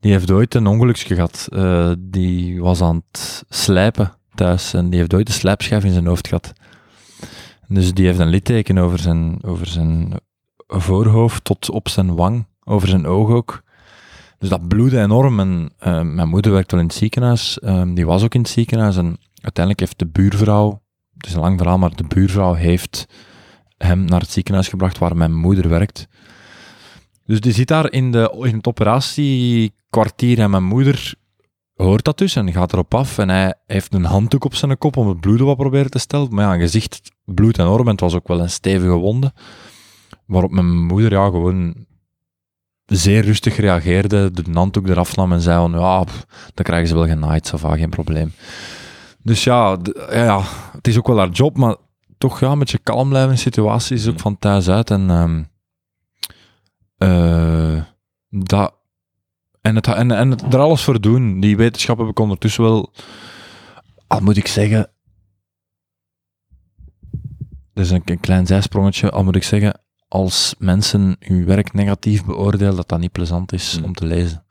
die heeft ooit een ongeluksje gehad. Uh, die was aan het slijpen thuis en die heeft ooit een slijpschijf in zijn hoofd gehad. Dus die heeft een litteken over zijn, over zijn voorhoofd tot op zijn wang, over zijn oog ook. Dus dat bloedde enorm. En uh, mijn moeder werkt wel in het ziekenhuis. Uh, die was ook in het ziekenhuis. En uiteindelijk heeft de buurvrouw, het is een lang verhaal, maar de buurvrouw heeft hem naar het ziekenhuis gebracht waar mijn moeder werkt. Dus die zit daar in, de, in het operatiekwartier en mijn moeder hoort dat dus en gaat erop af. En hij heeft een handdoek op zijn kop om het bloed wat proberen te stellen. Maar ja, gezicht bloedt enorm en het was ook wel een stevige wonde. Waarop mijn moeder ja, gewoon zeer rustig reageerde, de handdoek eraf nam en zei van, ja, dan krijgen ze wel genaaid, ça va, geen probleem. Dus ja, ja, het is ook wel haar job, maar toch ja, met je kalm blijven in situaties, ook van thuis uit. En, um, uh, dat, en, het, en, en het, er alles voor doen. Die wetenschap heb ik ondertussen wel, al moet ik zeggen, dat is een, een klein zijsprongetje, al moet ik zeggen, als mensen uw werk negatief beoordelen, dat dat niet plezant is mm. om te lezen.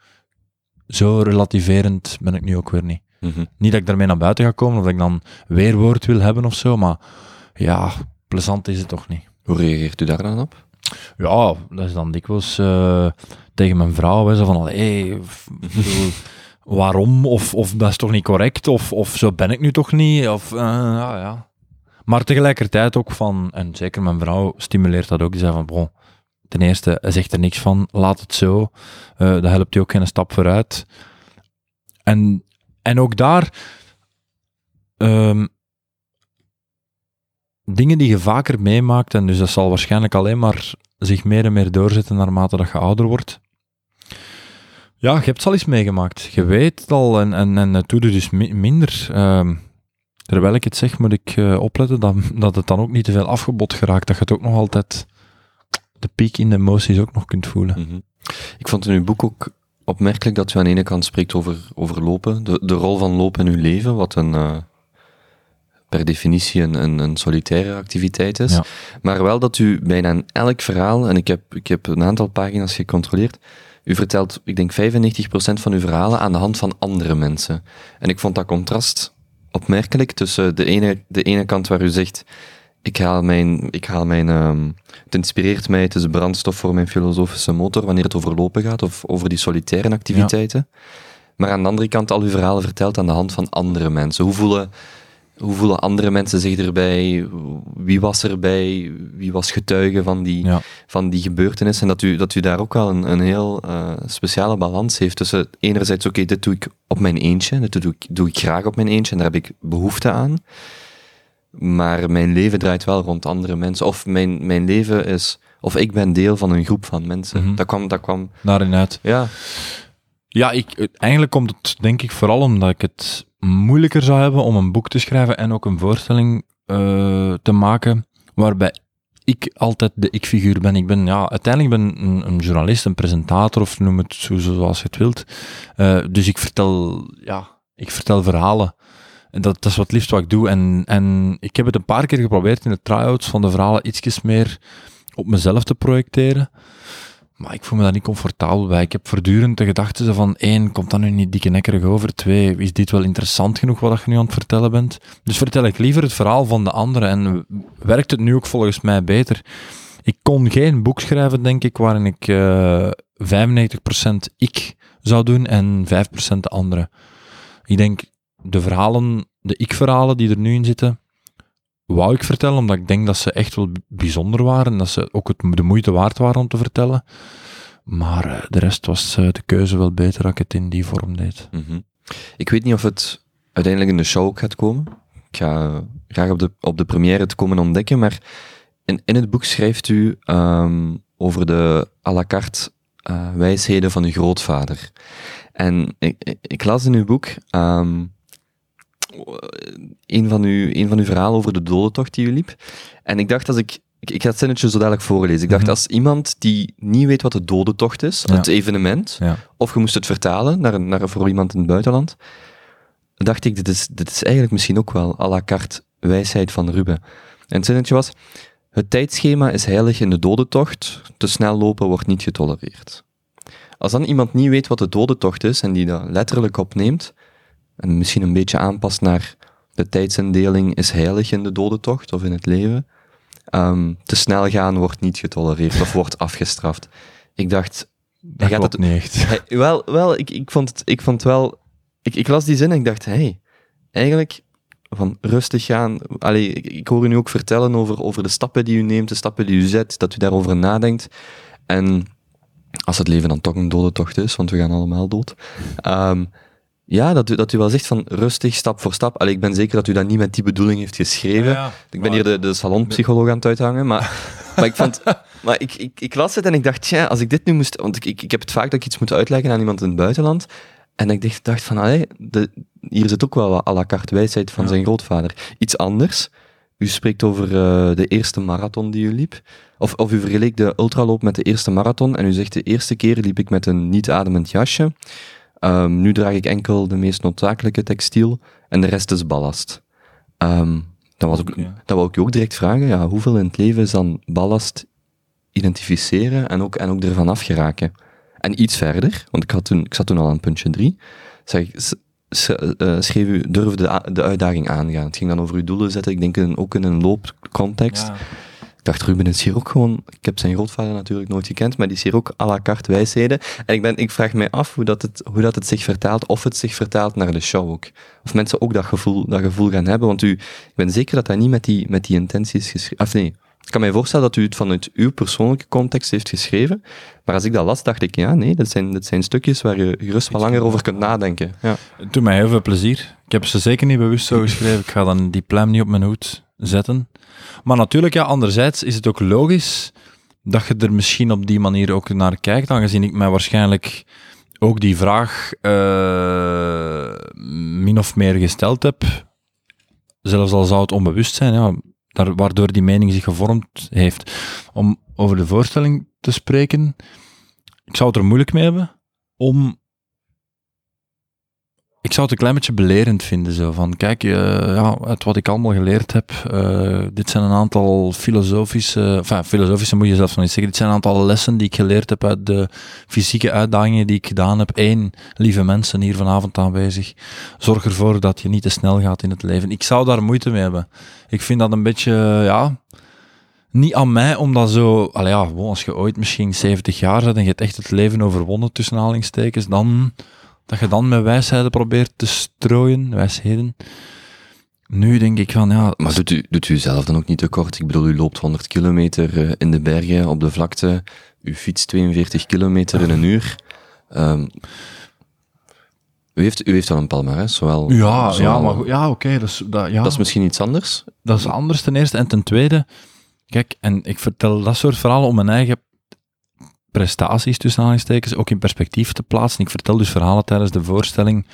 Zo relativerend ben ik nu ook weer niet. Mhm. Niet dat ik daarmee naar buiten ga komen, of dat ik dan weerwoord wil hebben of zo, maar ja, plezant is het toch niet. Hoe reageert u daar dan op? Ja, dat is dan dikwijls uh, tegen mijn vrouw, hè, zo van, hé, waarom? Of, of dat is toch niet correct? Of, of zo ben ik nu toch niet? Of, uh, ja, ja. Maar tegelijkertijd ook van, en zeker mijn vrouw stimuleert dat ook, die zei van, bon, ten eerste, zegt er niks van, laat het zo, uh, dat helpt je ook geen stap vooruit. En, en ook daar, um, dingen die je vaker meemaakt, en dus dat zal waarschijnlijk alleen maar zich meer en meer doorzetten naarmate dat je ouder wordt. Ja, je hebt het al eens meegemaakt. Je weet het al en, en, en het doet er dus minder. Uh, terwijl ik het zeg, moet ik uh, opletten dat, dat het dan ook niet te veel afgebod geraakt. Dat je het ook nog altijd de piek in de emoties ook nog kunt voelen. Mm -hmm. Ik vond in uw boek ook opmerkelijk dat u aan de ene kant spreekt over, over lopen, de, de rol van lopen in uw leven, wat een, uh, per definitie een, een, een solitaire activiteit is. Ja. Maar wel dat u bijna in elk verhaal, en ik heb, ik heb een aantal pagina's gecontroleerd, u vertelt, ik denk 95% van uw verhalen aan de hand van andere mensen. En ik vond dat contrast opmerkelijk tussen de ene, de ene kant waar u zegt, ik haal mijn, ik haal mijn, um, het inspireert mij, het is brandstof voor mijn filosofische motor wanneer het over lopen gaat of over die solitaire activiteiten. Ja. Maar aan de andere kant al uw verhalen vertelt aan de hand van andere mensen. Hoe voelen, hoe voelen andere mensen zich erbij? Wie was erbij? Wie was getuige van die, ja. van die gebeurtenis? En dat u, dat u daar ook wel een, een heel uh, speciale balans heeft tussen enerzijds, oké, okay, dit doe ik op mijn eentje, dit doe ik, doe ik graag op mijn eentje en daar heb ik behoefte aan. Maar mijn leven draait wel rond andere mensen. Of mijn, mijn leven is, of ik ben deel van een groep van mensen. Mm -hmm. Dat kwam, dat kwam. Daarin uit. Ja. Ja, ik, eigenlijk komt het denk ik vooral omdat ik het moeilijker zou hebben om een boek te schrijven en ook een voorstelling uh, te maken waarbij ik altijd de ik-figuur ben. Ik ben ja, uiteindelijk ben een, een, journalist, een presentator of noem het zo, zoals je het wilt. Uh, dus ik vertel, ja, ik vertel verhalen. En dat, dat is wat liefst wat ik doe. En, en ik heb het een paar keer geprobeerd in de try-outs van de verhalen ietsjes meer op mezelf te projecteren. Maar ik voel me daar niet comfortabel bij. Ik heb voortdurend de gedachte van, één, komt dat nu niet dikke nekkerig over? Twee, is dit wel interessant genoeg wat je nu aan het vertellen bent? Dus vertel ik liever het verhaal van de anderen. En werkt het nu ook volgens mij beter? Ik kon geen boek schrijven, denk ik, waarin ik uh, 95% ik zou doen en 5% de anderen. Ik denk, de verhalen, de ik-verhalen die er nu in zitten, wou ik vertellen, omdat ik denk dat ze echt wel bijzonder waren. Dat ze ook het, de moeite waard waren om te vertellen. Maar uh, de rest was uh, de keuze wel beter dat ik het in die vorm deed. -hmm. Ik weet niet of het uiteindelijk in de show gaat komen. Ik ga graag op de, op de première het komen ontdekken, maar in, in het boek schrijft u um, over de à la carte uh, wijsheden van uw grootvader. En ik, ik las in uw boek um, een van, uw, een van uw verhalen over de dodentocht die u liep. En ik dacht, als ik, ik, ik ga het zinnetje zo dadelijk voorlezen. Ik dacht, -hmm. als iemand die niet weet wat de dodentocht is, ja. het evenement, ja. of je moest het vertalen naar, naar, voor iemand in het buitenland, dacht ik, dit is, dit is eigenlijk misschien ook wel à la carte wijsheid van Ruben. En het zinnetje was, het tijdschema is heilig in de dodentocht, te snel lopen wordt niet getolereerd. Als dan iemand niet weet wat de dodentocht is en die dat letterlijk opneemt, en misschien een beetje aanpast naar de tijdsindeling is heilig in de dodentocht of in het leven. Um, te snel gaan wordt niet getolereerd of wordt afgestraft. Ik dacht... Dat gaat het niet echt. Hij, wel, wel ik, ik, vond het, ik vond wel... Ik, ik las die zin en ik dacht, hey, eigenlijk van rustig gaan. Allee, ik, ik hoor u nu ook vertellen over, over de stappen die u neemt, de stappen die u zet, dat u daarover nadenkt. En als het leven dan toch een dodentocht is, want we gaan allemaal dood... Um, ja, dat u, dat u wel zegt van rustig, stap voor stap. Allee, ik ben zeker dat u dat niet met die bedoeling heeft geschreven. Ja, ja. Ik ben hier de, de salonpsycholoog aan het uithangen, maar, maar ik vond... Maar ik, ik, ik las het en ik dacht, ja, als ik dit nu moest... Want ik, ik, ik heb het vaak dat ik iets moet uitleggen aan iemand in het buitenland. En ik dacht, dacht van, allee, de, hier zit ook wel wat à la carte wijsheid van ja. zijn grootvader. Iets anders. U spreekt over uh, de eerste marathon die u liep. Of, of u vergeleek de ultraloop met de eerste marathon. En u zegt, de eerste keer liep ik met een niet ademend jasje. Um, nu draag ik enkel de meest noodzakelijke textiel en de rest is ballast. Um, dan, was ook, wou ik je ook direct vragen, ja, hoeveel in het leven is dan ballast identificeren en ook, en ook ervan afgeraken? En iets verder, want ik, had toen, ik zat toen al aan puntje drie, zeg, uh, schreef u, durf de, de uitdaging aangaan. Het ging dan over uw doelen zetten, ik denk in, ook in een loopcontext. Ja. Dacht, Ruben is hier ook gewoon... Ik heb zijn grootvader natuurlijk nooit gekend, maar die is hier ook à la carte wijsheden. En ik, ben, ik vraag mij af hoe dat, het, hoe dat het zich vertaalt, of het zich vertaalt naar de show ook. Of mensen ook dat gevoel, dat gevoel gaan hebben, want u, ik ben zeker dat dat niet met die, met die intenties geschreven... Of nee, ik kan mij voorstellen dat u het vanuit uw persoonlijke context heeft geschreven, maar als ik dat las, dacht ik, ja, nee, dat zijn, dat zijn stukjes waar je gerust wat langer over kunt nadenken. Ja. Het doet mij heel veel plezier. Ik heb ze zeker niet bewust zo geschreven. Ik ga dan die pluim niet op mijn hoed zetten. Maar natuurlijk, ja, anderzijds is het ook logisch dat je er misschien op die manier ook naar kijkt, aangezien ik mij waarschijnlijk ook die vraag uh, min of meer gesteld heb. Zelfs al zou het onbewust zijn, ja, daar, waardoor die mening zich gevormd heeft. Om over de voorstelling te spreken, ik zou het er moeilijk mee hebben om ik zou het een klein beetje belerend vinden. Zo. Van, kijk, uh, ja, uit wat ik allemaal geleerd heb, uh, dit zijn een aantal filosofische, enfin, filosofische moet je zelfs nog niet zeggen, dit zijn een aantal lessen die ik geleerd heb uit de fysieke uitdagingen die ik gedaan heb. Eén, lieve mensen hier vanavond aanwezig, zorg ervoor dat je niet te snel gaat in het leven. Ik zou daar moeite mee hebben. Ik vind dat een beetje, ja, niet aan mij om dat zo, ja, als je ooit misschien 70 jaar bent en je hebt echt het leven overwonnen tussen aanhalingstekens, dan dat je dan met wijsheden probeert te strooien, wijsheden. Nu denk ik van, ja... Maar doet u, doet u zelf dan ook niet te kort? Ik bedoel, u loopt 100 kilometer eh, in de bergen, op de vlakte. U fietst 42 kilometer in een uur. Um, u heeft, u heeft dan een palmarès, zowel... Ja, ja, maar, ja oké. dat, dat, ja. dat is misschien iets anders? Dat is anders ten eerste. En ten tweede, kijk, en ik vertel dat soort verhalen om mijn eigen prestaties, tussen aanhalingstekens, ook in perspectief te plaatsen. Ik vertel dus verhalen tijdens de voorstelling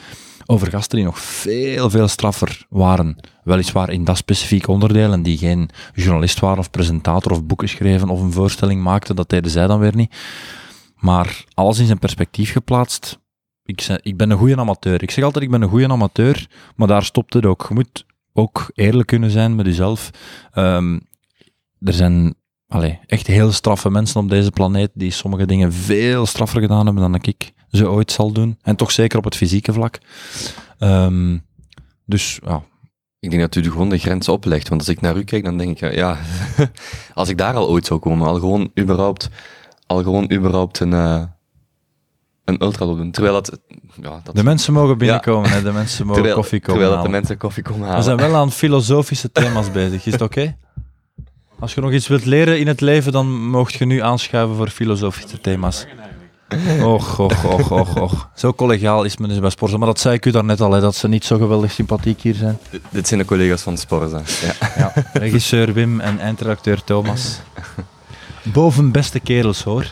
over gasten die nog veel, veel straffer waren. Weliswaar in dat specifieke onderdeel en die geen journalist waren of presentator of boeken schreven of een voorstelling maakten, dat deden zij dan weer niet. Maar alles in zijn perspectief geplaatst. Ik, ik ben een goede amateur. Ik zeg altijd, ik ben een goede amateur, maar daar stopt het ook. Je moet ook eerlijk kunnen zijn met jezelf. Um, er zijn allee, echt heel straffe mensen op deze planeet die sommige dingen veel straffer gedaan hebben dan ik ze ooit zal doen. En toch zeker op het fysieke vlak. Um, dus ja. Ik denk dat u gewoon de grens oplegt. Want als ik naar u kijk, dan denk ik, ja, als ik daar al ooit zou komen, al gewoon überhaupt, al gewoon überhaupt een, uh, een ultra doen. Terwijl dat, ja, dat... De mensen mogen binnenkomen, ja. hè? de mensen mogen terwijl, koffie komen Terwijl halen. de mensen koffie komen halen. We zijn wel aan filosofische thema's bezig, is het oké? Okay? Als je nog iets wilt leren in het leven, dan mocht je nu aanschuiven voor filosofische thema's. Och, och, och, och, och. Zo collegiaal is men dus bij Sporza. Maar dat zei ik u daarnet al, hè, dat ze niet zo geweldig sympathiek hier zijn. D dit zijn de collega's van Sporza. Ja. ja. Regisseur Wim en eindredacteur Thomas. Boven beste kerels, hoor.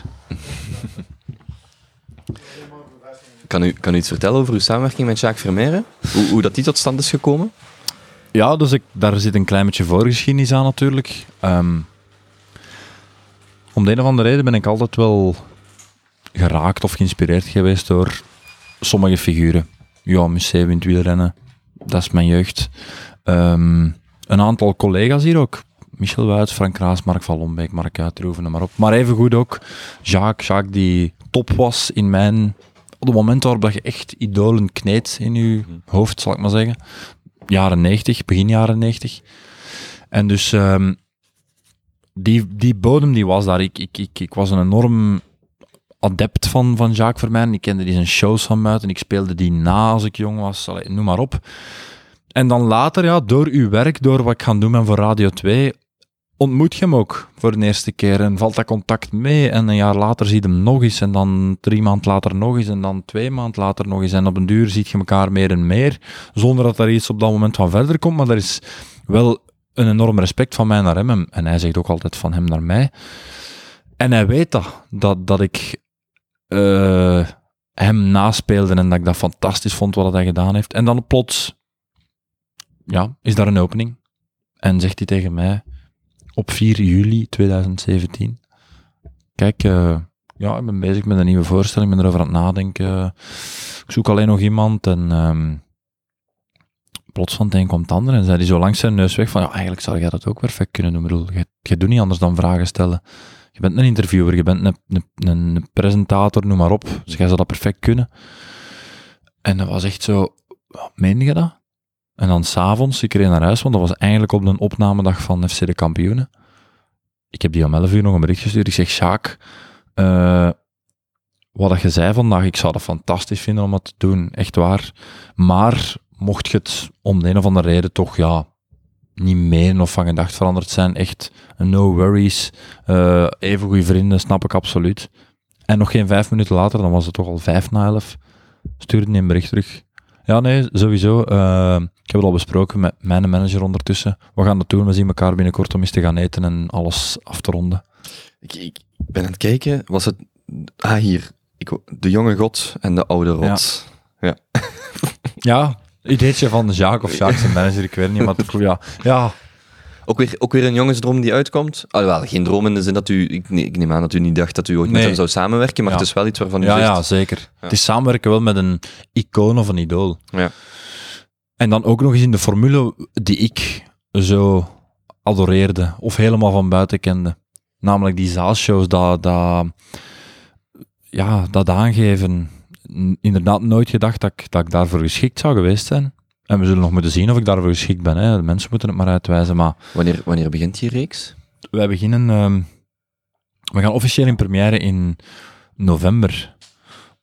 Kan u, kan u iets vertellen over uw samenwerking met Jacques Vermeire? Hoe, hoe dat die tot stand is gekomen? Ja, dus ik, daar zit een klein beetje voorgeschiedenis aan natuurlijk. Um, om de een of andere reden ben ik altijd wel geraakt of geïnspireerd geweest door sommige figuren. Ja, museum in wielrennen, dat is mijn jeugd. Um, een aantal collega's hier ook. Michel Wuits, Frank Kraas, Mark van Lombeek, Mark Uitroeven, maar op. Maar evengoed ook Jacques, Jacques die top was in mijn... Op het moment waarop je echt idolen kneedt in je hoofd, zal ik maar zeggen jaren 90, begin jaren 90. En dus um, die, die bodem die was daar. Ik, ik, ik, ik was een enorm adept van, van Jacques Vermeijden. Ik kende die zijn shows van buiten. Ik speelde die na als ik jong was. Noem maar op. En dan later, ja, door uw werk, door wat ik ga doen ben voor Radio 2, ontmoet je hem ook voor de eerste keer en valt dat contact mee. En een jaar later zie je hem nog eens en dan drie maand later nog eens en dan twee maand later nog eens. En op een duur ziet je elkaar meer en meer, zonder dat er iets op dat moment van verder komt. Maar er is wel een enorm respect van mij naar hem en hij zegt ook altijd van hem naar mij. En hij weet dat, dat, dat ik uh, hem naspeelde en dat ik dat fantastisch vond wat hij gedaan heeft. En dan plots, ja, is daar een opening. En zegt hij tegen mij, op 4 juli 2017. Kijk, uh, ja, ik ben bezig met een nieuwe voorstelling, ik ben erover aan het nadenken. Ik zoek alleen nog iemand en um, plots van het een komt het ander en zei hij zo langs zijn neus weg van, ja, eigenlijk zou jij dat ook perfect kunnen doen. Ik bedoel, je, doet niet anders dan vragen stellen. Je bent een interviewer, je bent een, een, presentator, noem maar op. Dus jij zou dat perfect kunnen. En dat was echt zo, meen je dat? En dan s'avonds, ik reed naar huis, want dat was eigenlijk op de opnamedag van FC de Kampioenen. ik heb die om 11 uur nog een bericht gestuurd. Ik zeg, Sjaak, eh, wat dat je zei vandaag, ik zou dat fantastisch vinden om dat te doen, echt waar. Maar mocht je het om de een of andere reden toch, ja, niet meer of van gedacht veranderd zijn, echt no worries, eh, even goede vrienden, snap ik absoluut. En nog geen vijf minuten later, dan was het toch al vijf na elf, stuurde hij een bericht terug. Ja, nee, sowieso. eh, ik heb het al besproken met mijn manager ondertussen. We gaan dat doen, we zien elkaar binnenkort om eens te gaan eten en alles af te ronden. Ik, ik ben aan het kijken, was het... Ah, hier. Ik, de jonge god en de oude rot. Ja, ideetje van Jacques of Jacques zijn manager, ik weet niet, maar toch, ja. Ja, Ook weer, ook weer een jongensdroom die uitkomt. Alhoewel, geen droom in de zin dat u... Ik, ne- ik neem aan dat u niet dacht dat u ooit met Nee. hem zou samenwerken, maar Ja. het is wel iets waarvan u ja, zegt... ja, zeker. Het is samenwerken wel met een icoon of een idool. Ja. En dan ook nog eens in de formule die ik zo adoreerde, of helemaal van buiten kende. Namelijk die zaalshows, dat, dat, ja, dat aangeven. Inderdaad, nooit gedacht dat ik, dat ik daarvoor geschikt zou geweest zijn. En we zullen nog moeten zien of ik daarvoor geschikt ben. Hè. De mensen moeten het maar uitwijzen. Maar Wanneer, wanneer begint die reeks? wij beginnen. ehm, we gaan officieel in première in november.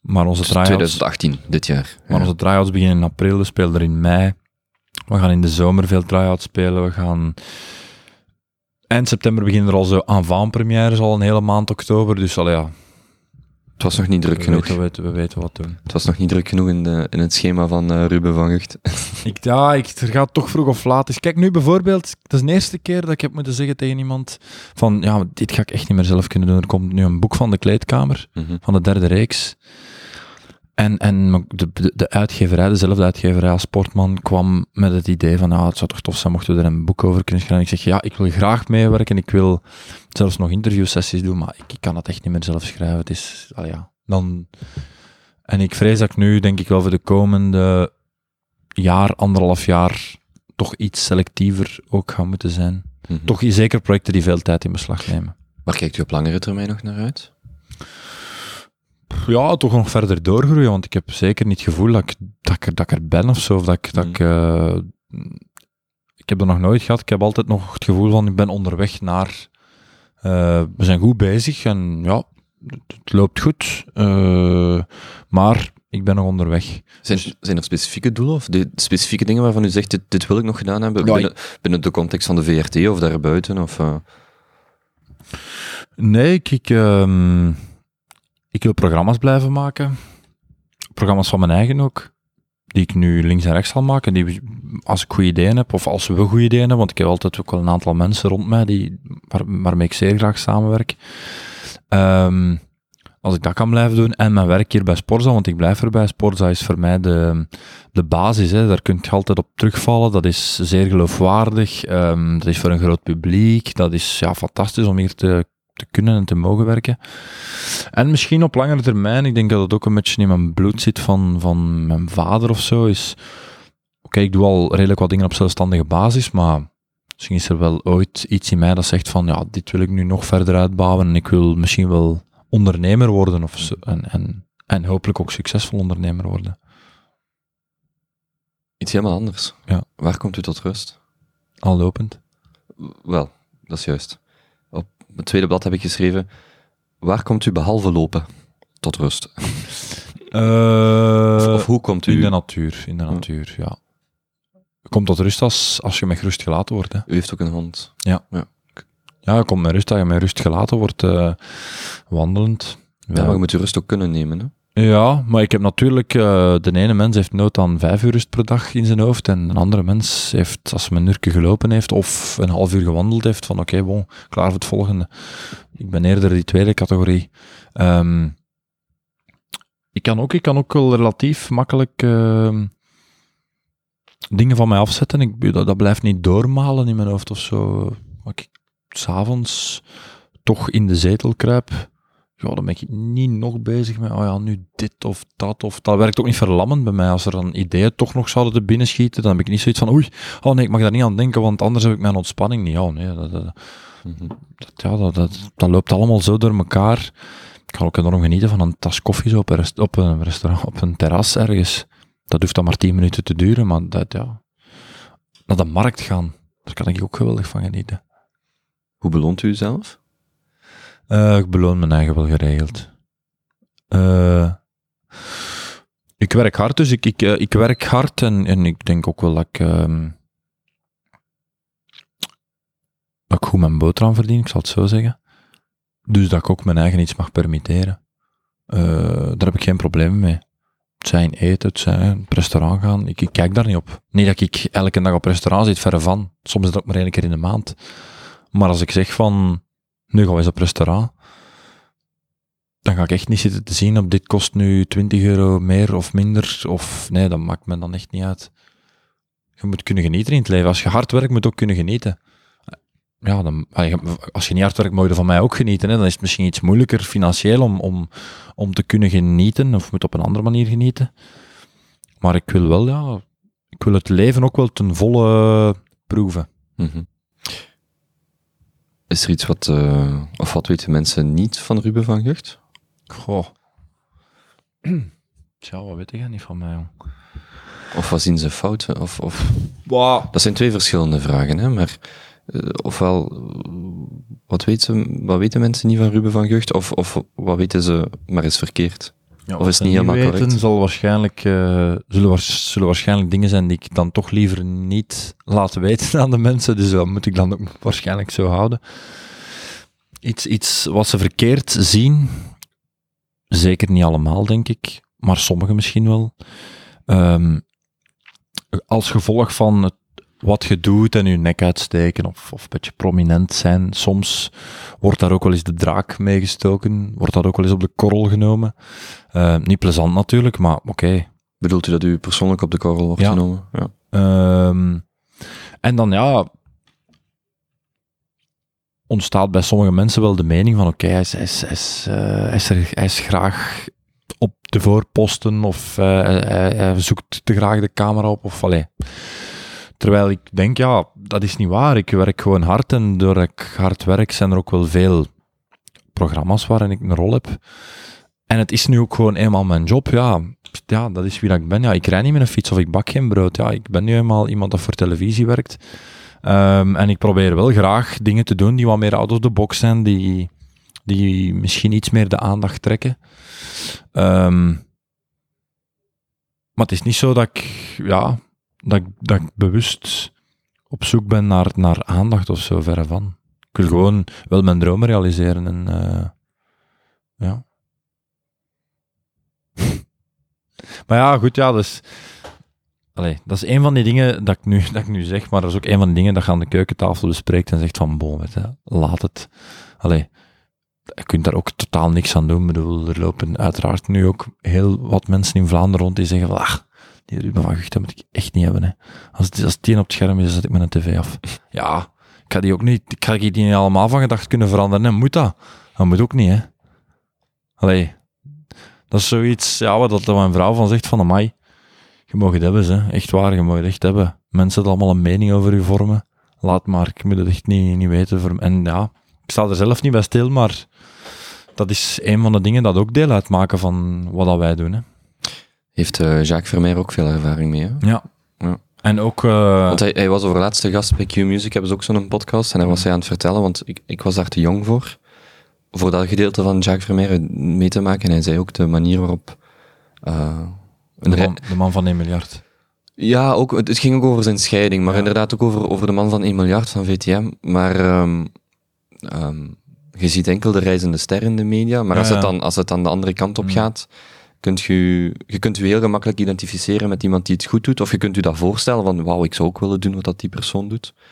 Maar onze Dus tryouts, 2018, dit jaar. maar Ja. onze tryouts beginnen in april, we spelen er in mei. We gaan in de zomer veel tryouts spelen. We gaan. Eind september beginnen er al zo avant-premières, al een hele maand oktober. Dus al ja, Het was nog niet druk we genoeg. weten, we, weten, we weten wat doen. Het was nog niet druk genoeg in, de, in het schema van eh, Ruben van Gucht. Ik, ja, ik, er gaat toch vroeg of laat. Dus kijk, nu bijvoorbeeld, dat is de eerste keer dat ik heb moeten zeggen tegen iemand van, ja, dit ga ik echt niet meer zelf kunnen doen. Er komt nu een boek van de kleedkamer, Mhm. van de derde reeks. En, en de, de, de uitgeverij, dezelfde uitgeverij als Sportman, kwam met het idee van, ja, het zou toch tof zijn mochten we er een boek over kunnen schrijven. Ik zeg, ja, ik wil graag meewerken, ik wil zelfs nog interviewsessies doen, maar ik, ik kan het echt niet meer zelf schrijven. Het is, al ja, dan... En ik vrees dat ik nu, denk ik wel, voor de komende jaar, anderhalf jaar, toch iets selectiever ook ga moeten zijn. Mhm. Toch zeker projecten die veel tijd in beslag nemen. Waar kijkt u op langere termijn nog naar uit? Ja, toch nog verder doorgroeien, want ik heb zeker niet het gevoel dat ik, dat ik, er, dat ik er ben of zo. Of dat ik, dat Mm. ik, eh, ik heb dat nog nooit gehad. Ik heb altijd nog het gevoel van, ik ben onderweg naar... eh, we zijn goed bezig en ja, het, loopt goed. eh, maar ik ben nog onderweg. Zijn, Dus- zijn er specifieke doelen of de, specifieke dingen waarvan u zegt, dit, dit wil ik nog gedaan hebben Ja, binnen, binnen de context van de VRT of daarbuiten? Of, Nee, ik, ik, ehm, ik wil programma's blijven maken. Programma's van mijn eigen ook. Die ik nu links en rechts zal maken. Die, als ik goede ideeën heb, of als we goede ideeën hebben, want ik heb altijd ook wel een aantal mensen rond mij die, waar, waarmee ik zeer graag samenwerk. Ehm, als ik dat kan blijven doen. En mijn werk hier bij Sporza, want ik blijf erbij. Sporza is voor mij de, de basis. Hè. Daar kun je altijd op terugvallen. Dat is zeer geloofwaardig. Ehm, dat is voor een groot publiek. Dat is ja, fantastisch om hier te, te kunnen en te mogen werken. En misschien op langere termijn, ik denk dat het ook een beetje in mijn bloed zit van, van mijn vader of zo, is... Oké, ik doe al redelijk wat dingen op zelfstandige basis, maar misschien is er wel ooit iets in mij dat zegt van, ja, dit wil ik nu nog verder uitbouwen en ik wil misschien wel ondernemer worden of zo, en, en, en hopelijk ook succesvol ondernemer worden. iets helemaal anders. Ja. Waar komt u tot rust? Al lopend. Wel, dat is juist. Het tweede blad heb ik geschreven, waar komt u behalve lopen tot rust? Of, of hoe komt in u... de natuur, in de natuur, ja. Je komt tot rust als, als je met rust gelaten wordt, hè. U heeft ook een hond. Ja, je komt met rust als je met rust gelaten wordt, eh, wandelend. Ja, maar je moet u rust ook kunnen nemen. Hè? Ja, maar ik heb natuurlijk, eh, de ene mens heeft nood aan vijf uur rust per dag in zijn hoofd en een andere mens heeft, als hij een uur gelopen heeft of een half uur gewandeld heeft, van oké, bon, klaar voor het volgende. Ik ben eerder die tweede categorie. Ehm, ik, kan ook, ik kan ook wel relatief makkelijk ehm, dingen van mij afzetten. Ik, dat, dat blijft niet doormalen in mijn hoofd of zo. Maar ik s'avonds toch in de zetel kruip, ja, dan ben ik niet nog bezig met, oh ja, nu dit of dat of dat. werkt ook niet verlammend bij mij. Als er dan ideeën toch nog zouden te binnen schieten, dan heb ik niet zoiets van, oei, oh nee, ik mag daar niet aan denken, want anders heb ik mijn ontspanning niet. Oh nee, dat, dat, Mhm. dat, ja, dat, dat, dat loopt allemaal zo door elkaar. Ik kan ook enorm genieten van een tas koffie zo op een, rest- op een restaurant, op een terras ergens. Dat hoeft dan maar tien minuten te duren, maar dat, ja, naar de markt gaan, daar kan ik ook geweldig van genieten. Hoe beloont u zelf? Uh, ik beloon mijn eigen wel geregeld. Uh, ik werk hard, dus ik, uh, ik werk hard en, en ik denk ook wel dat ik, um, dat ik goed mijn boterham verdien, ik zal het zo zeggen. Dus dat ik ook mijn eigen iets mag permitteren. daar heb ik geen probleem mee. Het zijn eten, het zijn restaurant gaan. Ik, ik, kijk daar niet op. Niet dat ik elke dag op restaurant zit, verre van. Soms is dat ook maar één keer in de maand. Maar als ik zeg van, nu we eens op restaurant, dan ga ik echt niet zitten te zien op dit kost nu 20 euro meer of minder. Of nee, dat maakt me dan echt niet uit. Je moet kunnen genieten in het leven. Als je hard werkt, moet je ook kunnen genieten. Ja, dan, als je niet hard werkt, mag je van mij ook genieten. Hè. Dan is het misschien iets moeilijker financieel om, om, om te kunnen genieten, of moet op een andere manier genieten. Maar ik wil wel, ja, ik wil het leven ook wel ten volle proeven. Mm Is er iets wat, uh, of wat weten mensen niet van Ruben van Gucht? Goh. Tja, wat weet ik niet van mij, jong. Of wat zien ze fouten? Of, of... Wow. Dat zijn twee verschillende vragen, hè? maar uh, ofwel, wat, weet ze, wat weten mensen niet van Ruben van Gucht, of, of wat weten ze maar is verkeerd? Ja, of is het niet helemaal weten, correct? Zal waarschijnlijk, uh, zullen, zullen waarschijnlijk dingen zijn die ik dan toch liever niet laat weten aan de mensen, dus dat moet ik dan ook waarschijnlijk zo houden. Iets, iets wat ze verkeerd zien, Zeker niet allemaal, denk ik, maar sommigen misschien wel. Um, als gevolg van het, wat je doet en je nek uitsteken of, of een beetje prominent zijn, soms wordt daar ook wel eens de draak meegestoken, wordt dat ook wel eens op de korrel genomen. Uh, niet plezant natuurlijk, maar oké. Okay. Bedoelt u dat u persoonlijk op de korrel wordt ja. genomen? Ja. Um, en dan ja, ontstaat bij sommige mensen wel de mening van oké, hij, is, hij, is, hij, is, hij, is graag op de voorposten of uh, hij, zoekt te graag de camera op of allee. Terwijl ik denk, ja, dat is niet waar. Ik werk gewoon hard en door ik hard werk zijn er ook wel veel programma's waarin ik een rol heb. En het is nu ook gewoon eenmaal mijn job, ja. Ja, dat is wie ik ben. Ja, ik rij niet met een fiets of ik bak geen brood. Ja, ik ben nu eenmaal iemand dat voor televisie werkt. Um, en ik probeer wel graag dingen te doen die wat meer out of the box zijn, die, die misschien iets meer de aandacht trekken. Um, maar het is niet zo dat ik, ja, dat ik, dat bewust op zoek ben naar, naar aandacht of zo, verre van. Ik wil gewoon wel mijn dromen realiseren en uh, ja. maar ja, goed, ja, dus Allee, dat is een van die dingen dat ik, nu, dat ik nu zeg, maar dat is ook een van die dingen dat je aan de keukentafel bespreekt en zegt van, boom, laat het. Allee, je kunt daar ook totaal niks aan doen. Ik bedoel, er lopen uiteraard nu ook heel wat mensen in Vlaanderen rond die zeggen van, ah, die Ruben van Gucht, dat moet ik echt niet hebben. Hè. Als, het, als het op het scherm is, zet ik mijn tv af. Ja, ik ga die ook niet, ik ga die niet allemaal van gedacht kunnen veranderen. Moet dat? Dat moet ook niet, hè. Allee, dat is zoiets, ja, wat dat mijn vrouw van zegt van, amai, je mag het hebben, ze. echt waar, je mag het echt hebben. Mensen het allemaal een mening over je vormen. Laat maar, ik moet het echt niet, niet weten. En ja, ik sta er zelf niet bij stil, maar dat is een van de dingen dat ook deel uitmaken van wat dat wij doen. Hè. Heeft uh, Jacques Vermeer ook veel ervaring mee? Hè? Ja. ja. En ook... Uh... Want hij, hij, was over laatste gast bij Q-Music, hebben ze ook zo'n podcast, en daar was hij aan het vertellen, want ik, ik was daar te jong voor, voor dat gedeelte van Jacques Vermeer mee te maken. En hij zei ook de manier waarop... Uh, de man, de man van 1 miljard. Ja, ook, het ging ook over zijn scheiding, maar inderdaad ook over, over de man van 1 miljard van VTM. Maar um, um, je ziet enkel de reizende ster in de media, maar als, Het dan, als het dan de andere kant op mm. Kunt je, je kunt je heel gemakkelijk identificeren met iemand die het goed doet, of je kunt je dat voorstellen van, wauw, ik zou ook willen doen wat dat die persoon doet. Maar,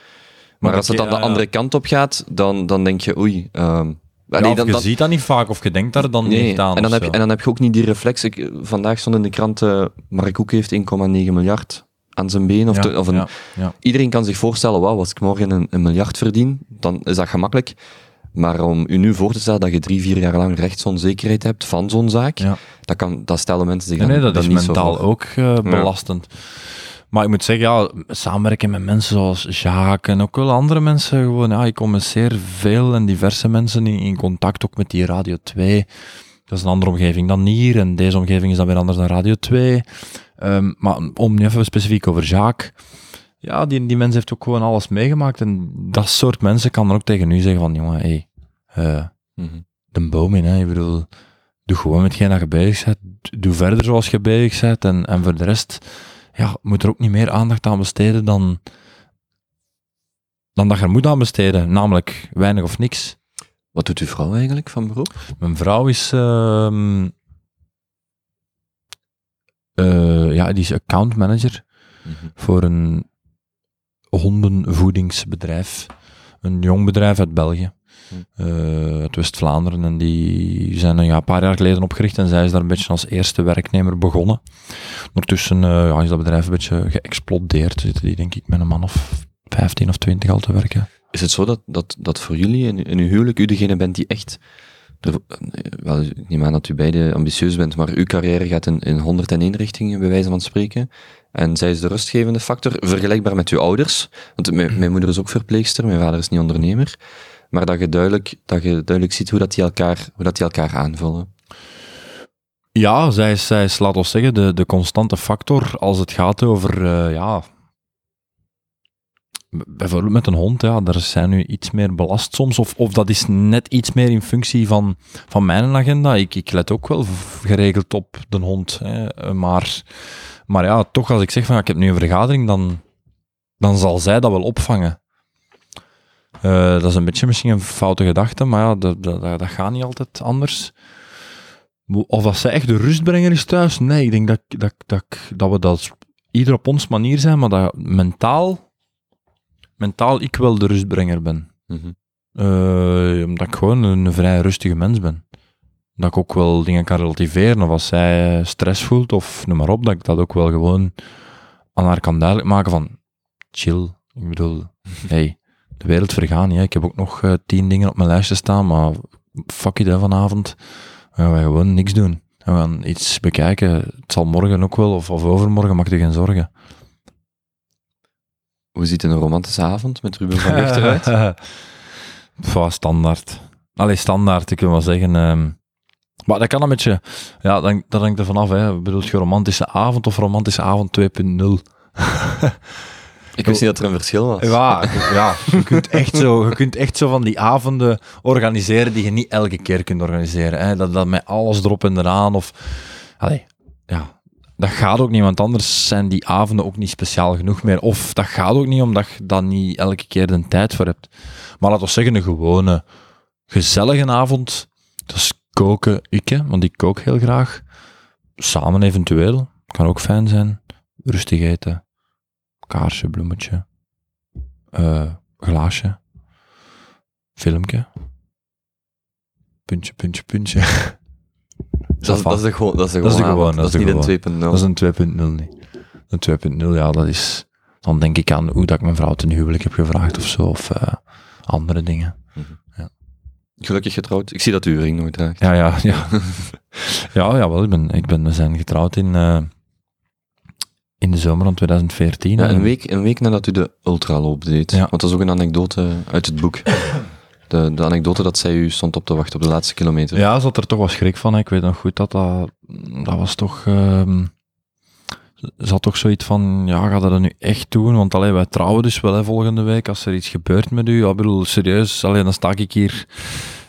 maar als het dan de andere kant op gaat, dan, dan denk je, oei, um, ja, dan, je ziet dat niet vaak, of je denkt daar dan niet aan. En dan, heb je, en dan heb je ook niet die reflex. Ik, vandaag stond in de krant, uh, Mark Hoek heeft 1,9 miljard aan zijn been. Of, of een, Iedereen kan zich voorstellen, wauw, als ik morgen een, een, miljard verdien, dan is dat gemakkelijk. Maar om u nu voor te stellen dat je drie, vier jaar lang rechtsonzekerheid hebt van zo'n zaak, dat, kan, dat stellen mensen zich nee, dan, nee, dat dan is mentaal ook uh, belastend. Maar ik moet zeggen, ja, samenwerken met mensen zoals Jacques en ook wel andere mensen. Gewoon, ja, ik kom met zeer veel en diverse mensen in, in, contact, ook met die Radio 2. Dat is een andere omgeving dan hier. En deze omgeving is dan weer anders dan Radio 2. Um, maar om nu even specifiek over Jacques. Ja, die, die mens heeft ook gewoon alles meegemaakt. En dat soort mensen kan dan ook tegen u zeggen van, jongen, hé, hey, uh, de boom in, hè. Ik bedoel, doe gewoon met geen dat je bezig bent. Doe verder zoals je bezig bent. En, en voor de rest, ja, moet er ook niet meer aandacht aan besteden dan, dan dat je er moet aan besteden. Namelijk weinig of niks. Wat doet uw vrouw eigenlijk van beroep? Mijn vrouw is, uh, uh, ja, die is account manager mm -hmm. voor een hondenvoedingsbedrijf. Een jong bedrijf uit België. Uh, uit West-Vlaanderen. En die zijn een, ja, een, paar jaar geleden opgericht en zij is daar een beetje als eerste werknemer begonnen. Ondertussen uh, ja, is dat bedrijf een beetje geëxplodeerd. Zitten die denk ik met een man of 15 of 20 al te werken. Is het zo dat, dat, dat voor jullie in, in uw huwelijk u degene bent die echt er, wel, ik neem aan dat u beide ambitieus bent, maar uw carrière gaat in, in 101 richtingen, bij wijze van spreken. En zij is de rustgevende factor, vergelijkbaar met uw ouders. Want mijn, moeder is ook verpleegster, mijn vader is niet ondernemer. Maar dat je duidelijk, dat je duidelijk ziet hoe, dat die, elkaar, hoe dat die elkaar aanvullen. Ja, zij is, zij is, laat ons zeggen, de, de constante factor als het gaat over, uh, ja, bijvoorbeeld met een hond, ja, daar zijn nu iets meer belast soms, of, of dat is net iets meer in functie van, van mijn agenda. Ik, ik let ook wel geregeld op de hond, hè, maar, maar ja, toch als ik zeg van, ik heb nu een vergadering, dan, dan zal zij dat wel opvangen. Uh, dat is een beetje misschien een foute gedachte, maar ja, dat, dat, dat gaat niet altijd anders. Of dat zij echt de rustbrenger is thuis, nee, ik denk dat, dat, dat, dat we dat ieder op ons manier zijn, maar dat mentaal mentaal ik wel de rustbrenger ben. Mm -hmm. uh, omdat ik gewoon een, vrij rustige mens ben. Dat ik ook wel dingen kan relativeren. Of als zij stress voelt, of noem maar op, dat ik dat ook wel gewoon aan haar kan duidelijk maken van chill. Ik bedoel, hey, de wereld vergaan niet. Ik heb ook nog uh, tien dingen op mijn lijstje staan, maar fuck it, hè, vanavond. We gaan gewoon niks doen. We gaan iets bekijken. Het zal morgen ook wel, of, of overmorgen, maak je geen zorgen. Hoe ziet een romantische avond met Ruben van Licht eruit? Van standaard. Allee, standaard, ik wil wel zeggen. Um, maar dat kan een beetje... Ja, dat, dat hangt er vanaf. Hè. Bedoel je romantische avond of romantische avond 2.0? Ik wist niet dat er een verschil was. Ja, ja je, kunt echt zo, je kunt echt zo van die avonden organiseren die je niet elke keer kunt organiseren. Hè. Dat, dat met alles erop en eraan. Of, allee, ja, dat gaat ook niet, want anders zijn die avonden ook niet speciaal genoeg meer. Of dat gaat ook niet omdat je dan niet elke keer de tijd voor hebt. Maar laten we zeggen, een gewone, gezellige avond. Dat is koken, ik, hè, want ik kook heel graag. Samen eventueel, kan ook fijn zijn. Rustig eten. Kaarsje, bloemetje. Uh, glaasje. Filmpje. Puntje, puntje, puntje. Dat, is, dat, is de gewoon, dat is de dat gewone. Dat is, niet een 2.0. Dat is een 2.0 niet. Een 2.0, ja, dat is... Dan denk ik aan hoe dat ik mijn vrouw ten huwelijk heb gevraagd of zo, of uh, andere dingen. Mm -hmm. Gelukkig getrouwd. Ik zie dat u ring nooit draagt. Ja, ja, ja. ja, jawel, ik ben, ik ben, we zijn getrouwd in, uh, in de zomer van 2014. Ja, een, week, een week nadat u de ultraloop deed. Ja. Want dat is ook een anekdote uit het boek de, de anekdote dat zij u stond op te wachten op de laatste kilometer. Ja, zat er toch wel schrik van. Ik weet nog goed dat dat, dat was toch... Um, had toch zoiets van, ja, ga dat nu echt doen? Want alleen wij trouwen dus wel hè, volgende week. Als er iets gebeurt met u, ja, bedoel, serieus, alleen dan sta ik hier...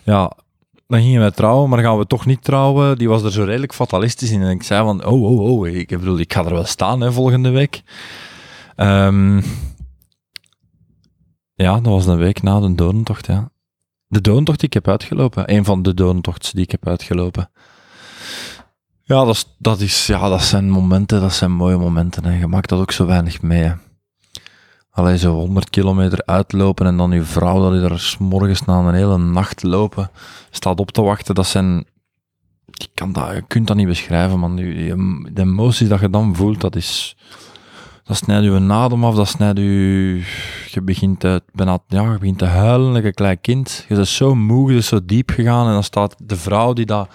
Ja, dan gingen wij trouwen, maar gaan we toch niet trouwen? Die was er zo redelijk fatalistisch in. En ik zei van, oh, oh, oh, ik bedoel, ik ga er wel staan hè, volgende week. Um, ja, dat was een week na de dodentocht, ja. De dodentocht die ik heb uitgelopen. Een van de dodentochts die ik heb uitgelopen. Ja, dat, is, dat, is, ja, dat zijn momenten, dat zijn mooie momenten. Hè. Je maakt dat ook zo weinig mee. Alleen zo 100 kilometer uitlopen en dan je vrouw dat je er morgens na een hele nacht lopen staat op te wachten. Dat zijn. Je, kan dat, je kunt dat niet beschrijven, man. De emoties dat je dan voelt, dat is dat snijdt je adem af, dat snijdt je... Je begint, te, bijna, ja, je begint te huilen, like een klein kind. Je bent zo moe, je bent zo diep gegaan en dan staat de vrouw die dat,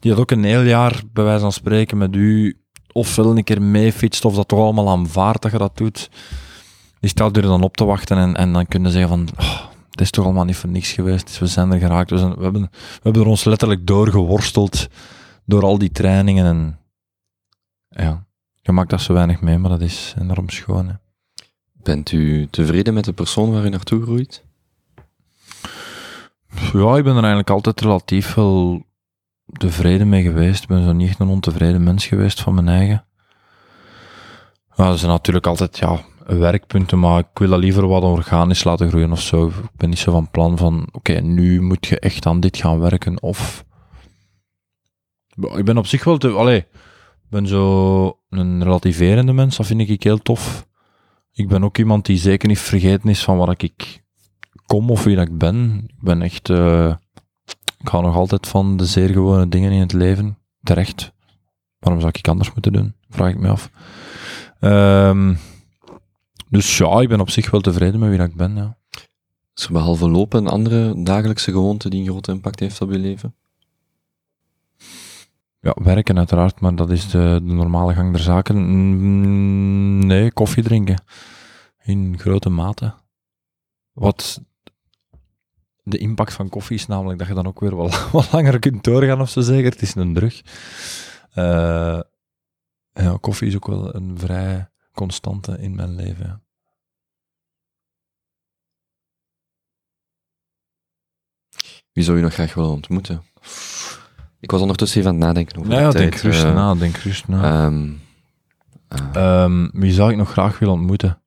die dat ook een heel jaar, bij wijze van spreken, met u ofwel een keer meefietst of dat toch allemaal aanvaardt dat je dat doet. Die staat er dan op te wachten en, en dan kunnen zeggen van... Oh, het is toch allemaal niet voor niks geweest. Dus we zijn er geraakt. We, hebben, we hebben er ons letterlijk doorgeworsteld door al die trainingen. En ja, je maakt dat zo weinig mee, maar dat is enorm schoon. Hè. Bent u tevreden met de persoon waar u naartoe groeit? Ja, ik ben er eigenlijk altijd relatief wel tevreden mee geweest. Ik ben zo niet echt een ontevreden mens geweest van mijn eigen. Ja, er zijn natuurlijk altijd ja, werkpunten, maar ik wil dat liever wat organisch laten groeien of zo. Ik ben niet zo van plan van, oké, nu moet je echt aan dit gaan werken, of... Ik ben op zich wel te... Allee, ben zo een relativerende mens, dat vind ik heel tof. Ik ben ook iemand die zeker niet vergeten is van waar ik kom of wie dat ik ben. Ik ben echt... Uh, ik hou nog altijd van de zeer gewone dingen in het leven. Terecht. Waarom zou ik anders moeten doen? Vraag ik me af. Um, dus ja, ik ben op zich wel tevreden met wie dat ik ben. Ja. Is er behalve lopen een andere dagelijkse gewoonte die een grote impact heeft op je leven? Ja, werken uiteraard, maar dat is de, de normale gang der zaken. Nee, koffie drinken. In grote mate. Wat de impact van koffie is namelijk dat je dan ook weer wat, wat langer kunt doorgaan of zo zeker. Het is een drug. Uh, ja, koffie is ook wel een vrij constante in mijn leven. Wie zou je nog graag willen ontmoeten? Ik was ondertussen even aan het nadenken over ja, denk rustig uh, na, denk na. Um, uh. wie zou ik nog graag willen ontmoeten?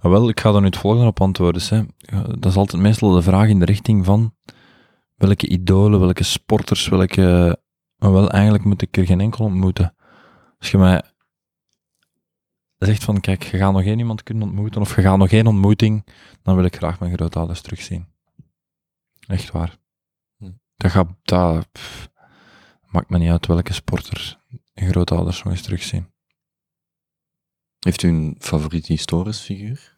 Ah, wel, ik ga er nu het volgende op antwoorden. Hè. Dat is altijd meestal de vraag in de richting van welke idolen, welke sporters, welke... Maar wel, eigenlijk moet ik er geen enkel ontmoeten. Als je mij zegt van, kijk, je gaat nog één iemand kunnen ontmoeten, of je gaat nog één ontmoeting, dan wil ik graag mijn grootouders terugzien. Echt waar. Hm. Dat gaat, dat maakt me niet uit welke sporter en grootouders nog eens terugzien. Heeft u een favoriete historisch figuur?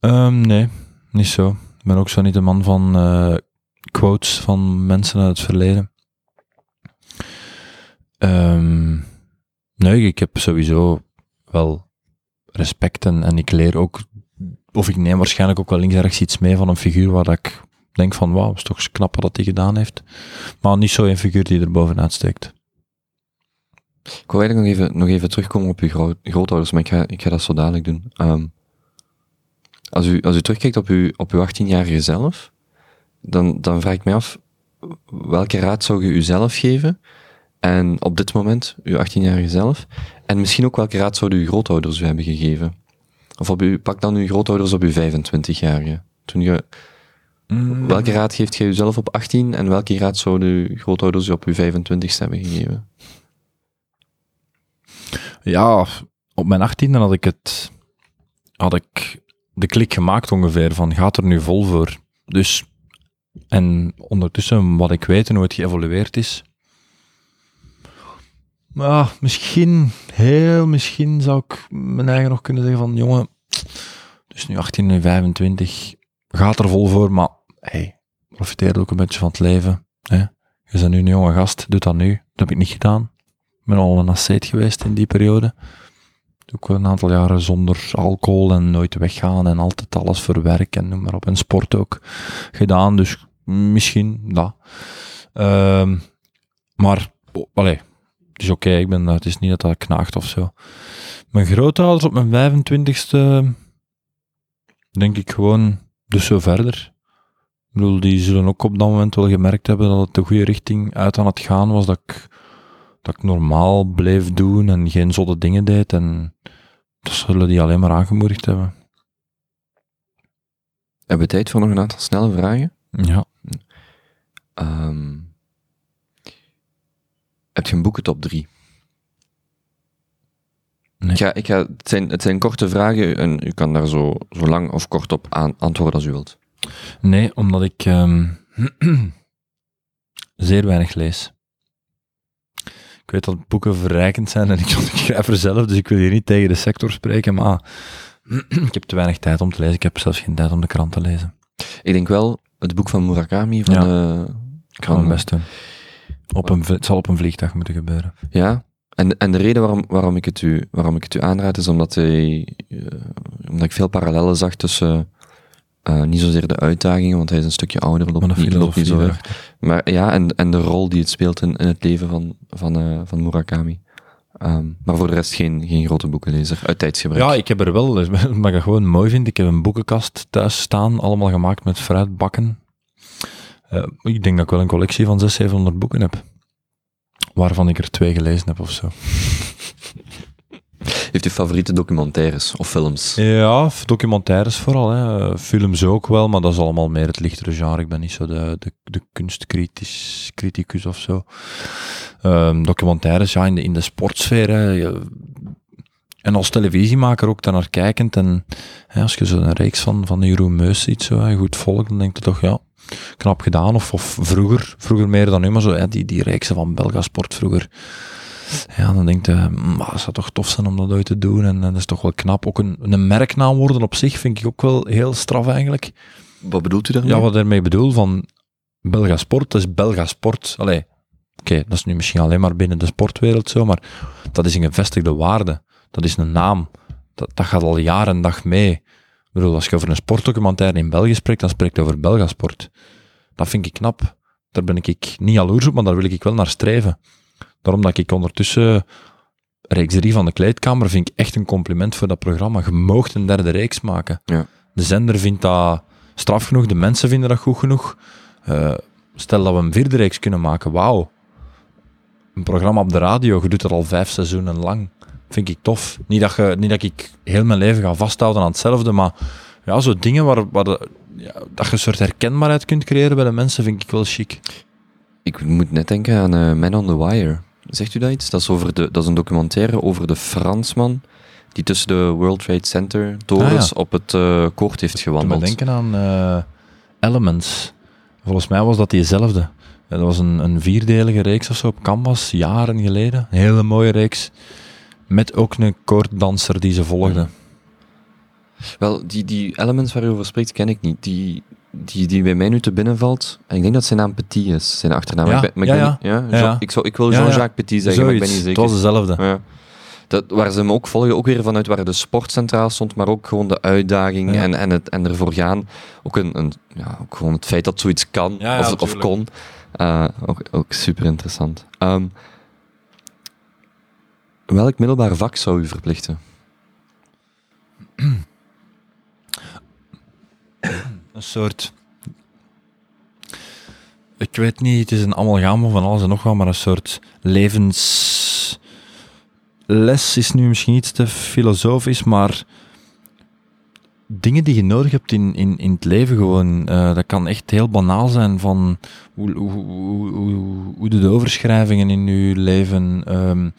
Um, nee, niet zo. Ik ben ook zo niet de man van uh, quotes van mensen uit het verleden. Um, Nee, ik heb sowieso wel respect en, en ik leer ook, of ik neem waarschijnlijk ook wel links ergens iets mee van een figuur waar dat ik denk van wauw, is toch knap wat hij gedaan heeft. Maar niet zo een figuur die er bovenuit steekt. Ik wil eigenlijk nog even, nog even terugkomen op uw grootouders, maar ik ga, ik ga dat zo dadelijk doen. Um, als, u, als u terugkijkt op uw, op uw 18-jarige zelf, dan, dan vraag ik me af, welke raad zou je uzelf geven en op dit moment, uw 18-jarige zelf. En misschien ook welke raad zouden uw grootouders u hebben gegeven? Of op u, pak dan uw grootouders op uw 25-jarige. Toen je, mm. Welke raad geeft jij uzelf op 18 en welke raad zouden uw grootouders u op uw 25ste hebben gegeven? Ja, op mijn 18e had ik het, had ik de klik gemaakt ongeveer van gaat er nu vol voor. Dus, en ondertussen wat ik weet en hoe het geëvolueerd is, ja, misschien, heel misschien zou ik mijn eigen nog kunnen zeggen van, jongen, dus nu 18, nu 25, gaat er vol voor, maar hey, profiteer ook een beetje van het leven. Hè? Je bent nu een jonge gast, doe dat nu. Dat heb ik niet gedaan. Ben al een asceet geweest in die periode. Ook een aantal jaren zonder alcohol en nooit weggaan en altijd alles voor werk en noem maar op. En sport ook gedaan, dus misschien dat. Um, maar, oh, allez, het is oké, ik ben het is niet dat dat knaagt of zo. Mijn grootouders op mijn 25ste, denk ik gewoon, dus zo verder. Ik bedoel, die zullen ook op dat moment wel gemerkt hebben dat het de goede richting uit aan het gaan was, dat ik, dat ik normaal bleef doen en geen zotte dingen deed. En dat zullen die alleen maar aangemoedigd hebben. Hebben we tijd voor nog een aantal snelle vragen? Ja. Um, heb je een boekentop 3? Nee. Ik ga, ik ga, het, zijn, het zijn korte vragen en u kan daar zo, zo lang of kort op aan, antwoorden als u wilt. Nee, omdat ik um, zeer weinig lees. Ik weet dat boeken verrijkend zijn en ik, schrijf er zelf, dus ik wil hier niet tegen de sector spreken, maar ik heb te weinig tijd om te lezen. Ik heb zelfs geen tijd om de krant te lezen. Ik denk wel het boek van Murakami van Ja. de... Ik ga mijn best doen. Op een, het zal op een vliegtuig moeten gebeuren. Ja, en, en de reden waarom, waarom, ik het u, waarom ik het u aanraad is omdat, hij, eh, omdat ik veel parallellen zag tussen eh, niet zozeer de uitdagingen, want hij is een stukje ouder, loopt Maar de niet, loopt niet filosofie zo erg. Maar ja, en, en de rol die het speelt in, in het leven van, van, eh, van Murakami. Ehm, maar voor de rest geen, geen grote boekenlezer, uit tijdsgebrek. Ja, ik heb er wel, wat ik gewoon mooi vind, ik heb een boekenkast thuis staan, allemaal gemaakt met fruitbakken. Uh, ik denk dat ik wel een collectie van 600, 700 boeken heb. Waarvan ik er twee gelezen heb of zo. Heeft u favoriete documentaires of films? Ja, documentaires vooral. Hè. Films ook wel, maar dat is allemaal meer het lichtere genre. Ik ben niet zo de, de, de kunstcriticus of zo. Um, documentaires, ja, in de, in de. En als televisiemaker ook daarnaar kijkend. En hè, als je zo'n reeks van, van Jeroen Meus ziet, zo, goed volgt, dan denk je toch, ja, knap gedaan. Of, vroeger, vroeger meer dan nu, maar zo, die, die reeksen van Belgasport vroeger ja, dan denk je, maar het zou toch tof zijn om dat ooit te doen. En, dat is toch wel knap. Ook een, een merknaam worden op zich vind ik ook wel heel straf eigenlijk. Wat bedoelt u daarmee? Ja, wat daarmee bedoel, van Belga Sport, dat is Belga Sport. Allee, oké, dat is nu misschien alleen maar binnen de sportwereld zo, maar dat is een gevestigde waarde. Dat is een naam. Dat, dat gaat al jaren en dag mee. Ik bedoel, als je over een sportdocumentaire in België spreekt, dan spreekt je over Belga Sport. Dat vind ik knap. Daar ben ik niet jaloers op, maar daar wil ik wel naar streven. Daarom dat ik ondertussen reeks 3 van de kleedkamer vind ik echt een compliment voor dat programma. Je moogt een derde reeks maken. Ja. De zender vindt dat straf genoeg, de mensen vinden dat goed genoeg. Uh, stel dat we een vierde reeks kunnen maken, wauw. Een programma op de radio, je doet dat al vijf seizoenen lang. Vind ik tof. Niet dat, je, niet dat ik heel mijn leven ga vasthouden aan hetzelfde, maar ja, zo dingen waar, waar de, ja, dat je een soort herkenbaarheid kunt creëren bij de mensen, vind ik wel chic. Ik moet net denken aan uh, Man on the Wire. Zegt u dat iets? Dat is, over de, dat is een documentaire over de Fransman die tussen de World Trade Center torens ah, op het uh, koord heeft gewandeld. Ik denken aan uh, Elements. Volgens mij was dat diezelfde. Dat was een, een vierdelige reeks of zo op Canvas, jaren geleden. Een hele mooie reeks. Met ook een koorddanser die ze volgde. Wel, die, die Elements waar u over spreekt, ken ik niet. Die, die, die bij mij nu te binnen valt, en ik denk dat zijn naam Petit is, zijn achternaam. Ja, ik, ben, ja, ja. Ik, zou, ik wil Jean-Jacques Petit zeggen, maar ik ben niet zeker. Het was dezelfde. Ja. Dat, waar ze hem ook volgen, ook weer vanuit waar de sport centraal stond, maar ook gewoon de uitdaging en, en, het, en ervoor gaan. Ook, een, een, ja, ook gewoon het feit dat zoiets kan, of, of kon. Uh, ook, ook super interessant. Um, welk middelbaar vak zou u verplichten? Een soort. Ik weet niet, het is een amalgam van alles en nog wat, maar een soort levensles is nu misschien iets te filosofisch, maar dingen die je nodig hebt in, in, in het leven gewoon. Uh, dat kan echt heel banaal zijn van hoe, hoe, hoe, hoe, hoe de overschrijvingen in je leven, um,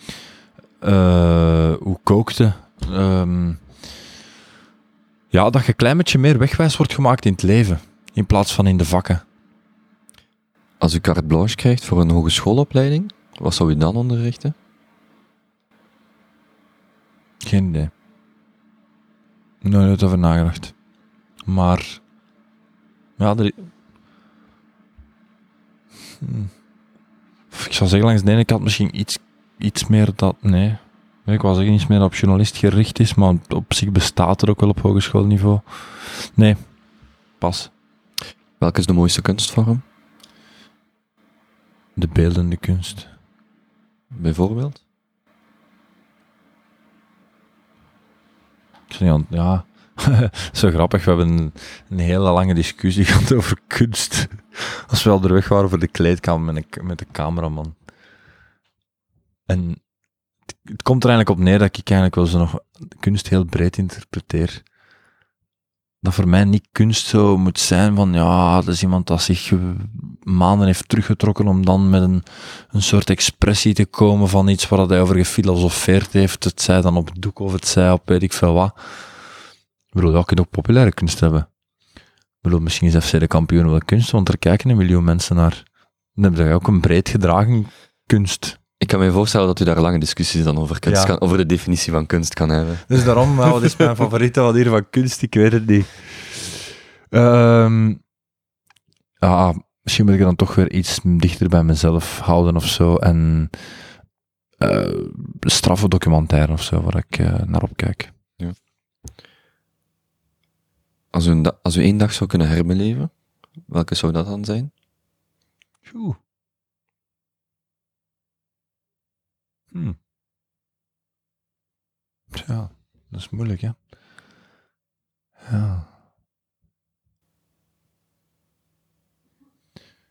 uh, hoe kookte. Um, ja, dat je een klein beetje meer wegwijs wordt gemaakt in het leven, in plaats van in de vakken. Als u carte blanche krijgt voor een hogeschoolopleiding, wat zou u dan onderrichten? Geen idee. Nooit over nagedacht. Maar, ja, er... Hm. Ik zou zeggen, langs de ene kant misschien iets, iets meer dat... Nee, ik was zeggen iets meer op journalist gericht is, maar op zich bestaat er ook wel op hogeschoolniveau. Nee, pas. Welke is de mooiste kunstvorm? De beeldende kunst. Bijvoorbeeld? Ik niet, ja, zo grappig. We hebben een, een, hele lange discussie gehad over kunst. Als we al er weg waren voor de kleedkamer met, een, met de cameraman. En het komt er eigenlijk op neer dat ik eigenlijk wel zo nog kunst heel breed interpreteer. Dat voor mij niet kunst zo moet zijn van, ja, dat is iemand dat zich maanden heeft teruggetrokken om dan met een, een soort expressie te komen van iets waar hij over gefilosofeerd heeft. Het zij dan op het doek of het zij op weet ik veel wat. Ik bedoel, dat kun ook populaire kunst hebben. Ik bedoel, misschien is FC de kampioen wel kunst, want er kijken een miljoen mensen naar. Dan heb je ook een breed gedragen kunst. Ik kan me voorstellen dat u daar lange discussies dan over, kunst kan, over de definitie van kunst kan hebben. Dus daarom, wat is mijn favoriete wat hier van kunst? Ik weet het niet. Um, ja, misschien moet ik dan toch weer iets dichter bij mezelf houden of zo. En uh, straffe documentaire of zo, waar ik uh, naar opkijk. Ja. Als, u als u één dag zou kunnen herbeleven, welke zou dat dan zijn? Oeh. Hmm. Dat is moeilijk? Ja.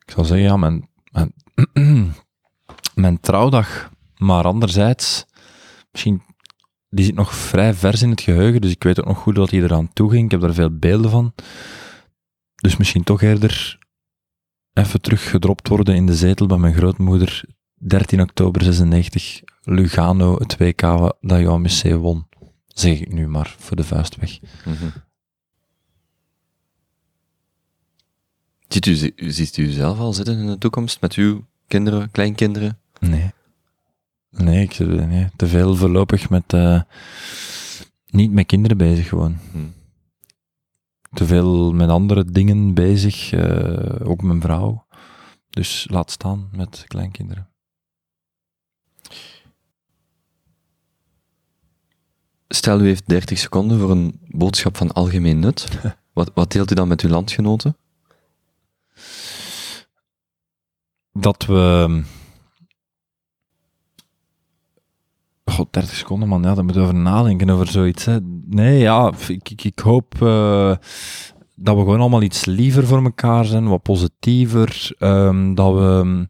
Ik zal zeggen, ja, mijn, mijn, mijn trouwdag. Maar anderzijds, misschien, die zit nog vrij vers in het geheugen, dus ik weet ook nog goed dat hij eraan toe ging. Ik heb daar veel beelden van. Dus misschien toch eerder even terug gedropt worden in de zetel bij mijn grootmoeder. 13 oktober 96, Lugano, het WK dat Johan Mussé won. Zeg ik nu maar, voor de vuist weg. Mhm. Ziet u, zi- ziet u zelf al zitten in de toekomst met uw kinderen, kleinkinderen? Nee. Nee, ik, nee te veel voorlopig met, eh, niet met kinderen bezig gewoon. Hm. Te veel met andere dingen bezig, eh, ook mijn vrouw. Dus laat staan met kleinkinderen. Stel, u heeft 30 seconden voor een boodschap van algemeen nut. Wat, wat deelt u dan met uw landgenoten? dat we. God, 30 seconden, man. Ja, daar moet je over nadenken over zoiets. Hè. Nee, ja, ik, ik, ik hoop eh, dat we gewoon allemaal iets liever voor elkaar zijn, wat positiever. ehm, dat we mm,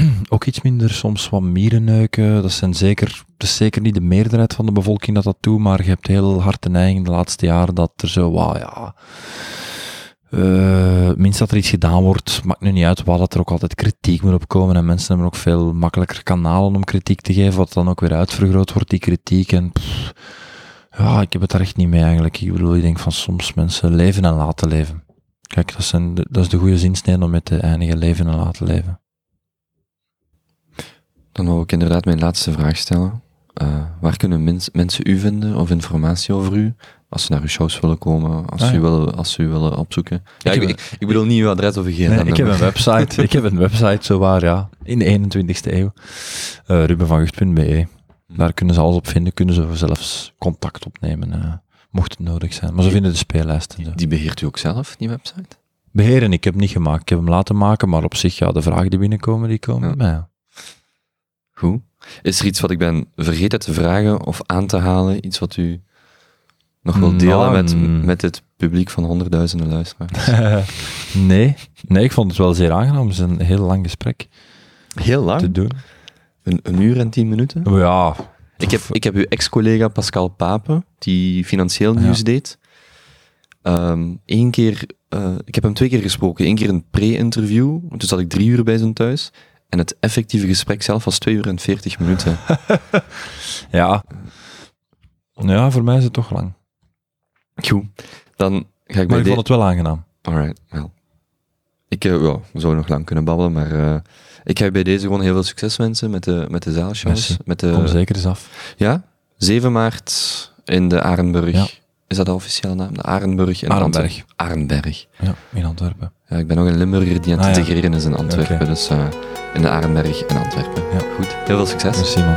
ook iets minder soms wat mieren neuken. Dat, zijn zeker, dat is zeker niet de meerderheid van de bevolking dat dat doet, maar je hebt heel hard de neiging de laatste jaren dat er zo, wauw, ja eh, minst dat er iets gedaan wordt, maakt nu niet uit wat, dat er ook altijd kritiek moet opkomen. En mensen hebben ook veel makkelijker kanalen om kritiek te geven, wat dan ook weer uitvergroot wordt, die kritiek. En ja, ik heb het daar echt niet mee eigenlijk. Ik bedoel, ik denk van soms mensen leven en laten leven. Kijk, dat, zijn dat is de goede zinsnede om met te eindigen, leven en laten leven. Dan wou ik inderdaad mijn laatste vraag stellen. Eh, waar kunnen mens- mensen u vinden of informatie over u? Als ze naar uw shows willen komen, als, Ah, ja. u willen, als ze u willen opzoeken. Ja, ik, heb ik, ik bedoel niet uw adres of uw gsm. Nee, ik heb een website. ik heb een website, zowaar, ja. In de 21ste eeuw. Uh, rubenvangucht.be. Daar kunnen ze alles op vinden. Kunnen ze zelfs contact opnemen, eh, mocht het nodig zijn. Maar ze vinden de speellijst en zo. Die beheert u ook zelf, die website? Beheren, ik heb hem niet gemaakt. Ik heb hem laten maken, maar op zich, ja, de vragen die binnenkomen, die komen Ja. bij mij. ja. Goed. Is er iets wat ik ben vergeten te vragen of aan te halen? Iets wat u nog wil delen Nou, met, mm. met het publiek van honderdduizenden luisteraars? nee, nee, ik vond het wel zeer aangenaam. Het is een heel lang gesprek Heel te lang? doen. Een, een uur en tien minuten? Maar ja, Ik heb, ik heb uw ex-collega Pascal Pape, die financieel Ja. nieuws deed. Eén keer, eh, ik heb hem twee keer gesproken. Eén keer een pre-interview, dus zat ik drie uur bij zijn thuis. En het effectieve gesprek zelf was twee uur en veertig minuten. ja. Ja, voor mij is het toch lang. Goed, dan ga ik Maar ik vond het wel aangenaam. Alright, wel. Ik eh, ja, we zouden nog lang kunnen babbelen, maar eh, ik ga je bij deze gewoon heel veel succes wensen met de, met de zaalshows. Met de, Kom zeker eens af. Ja, 7 maart in de Arenburg. Ja. Is dat de officiële naam? De Arenburg in Arenberg. Antwerpen. Arenberg. Ja, in Antwerpen. Ja, ik ben ook een Limburger die aan het Ah, ja. integreren is in Antwerpen, dus eh, in de Arenberg in Antwerpen. Ja. Goed, heel veel succes. Merci man.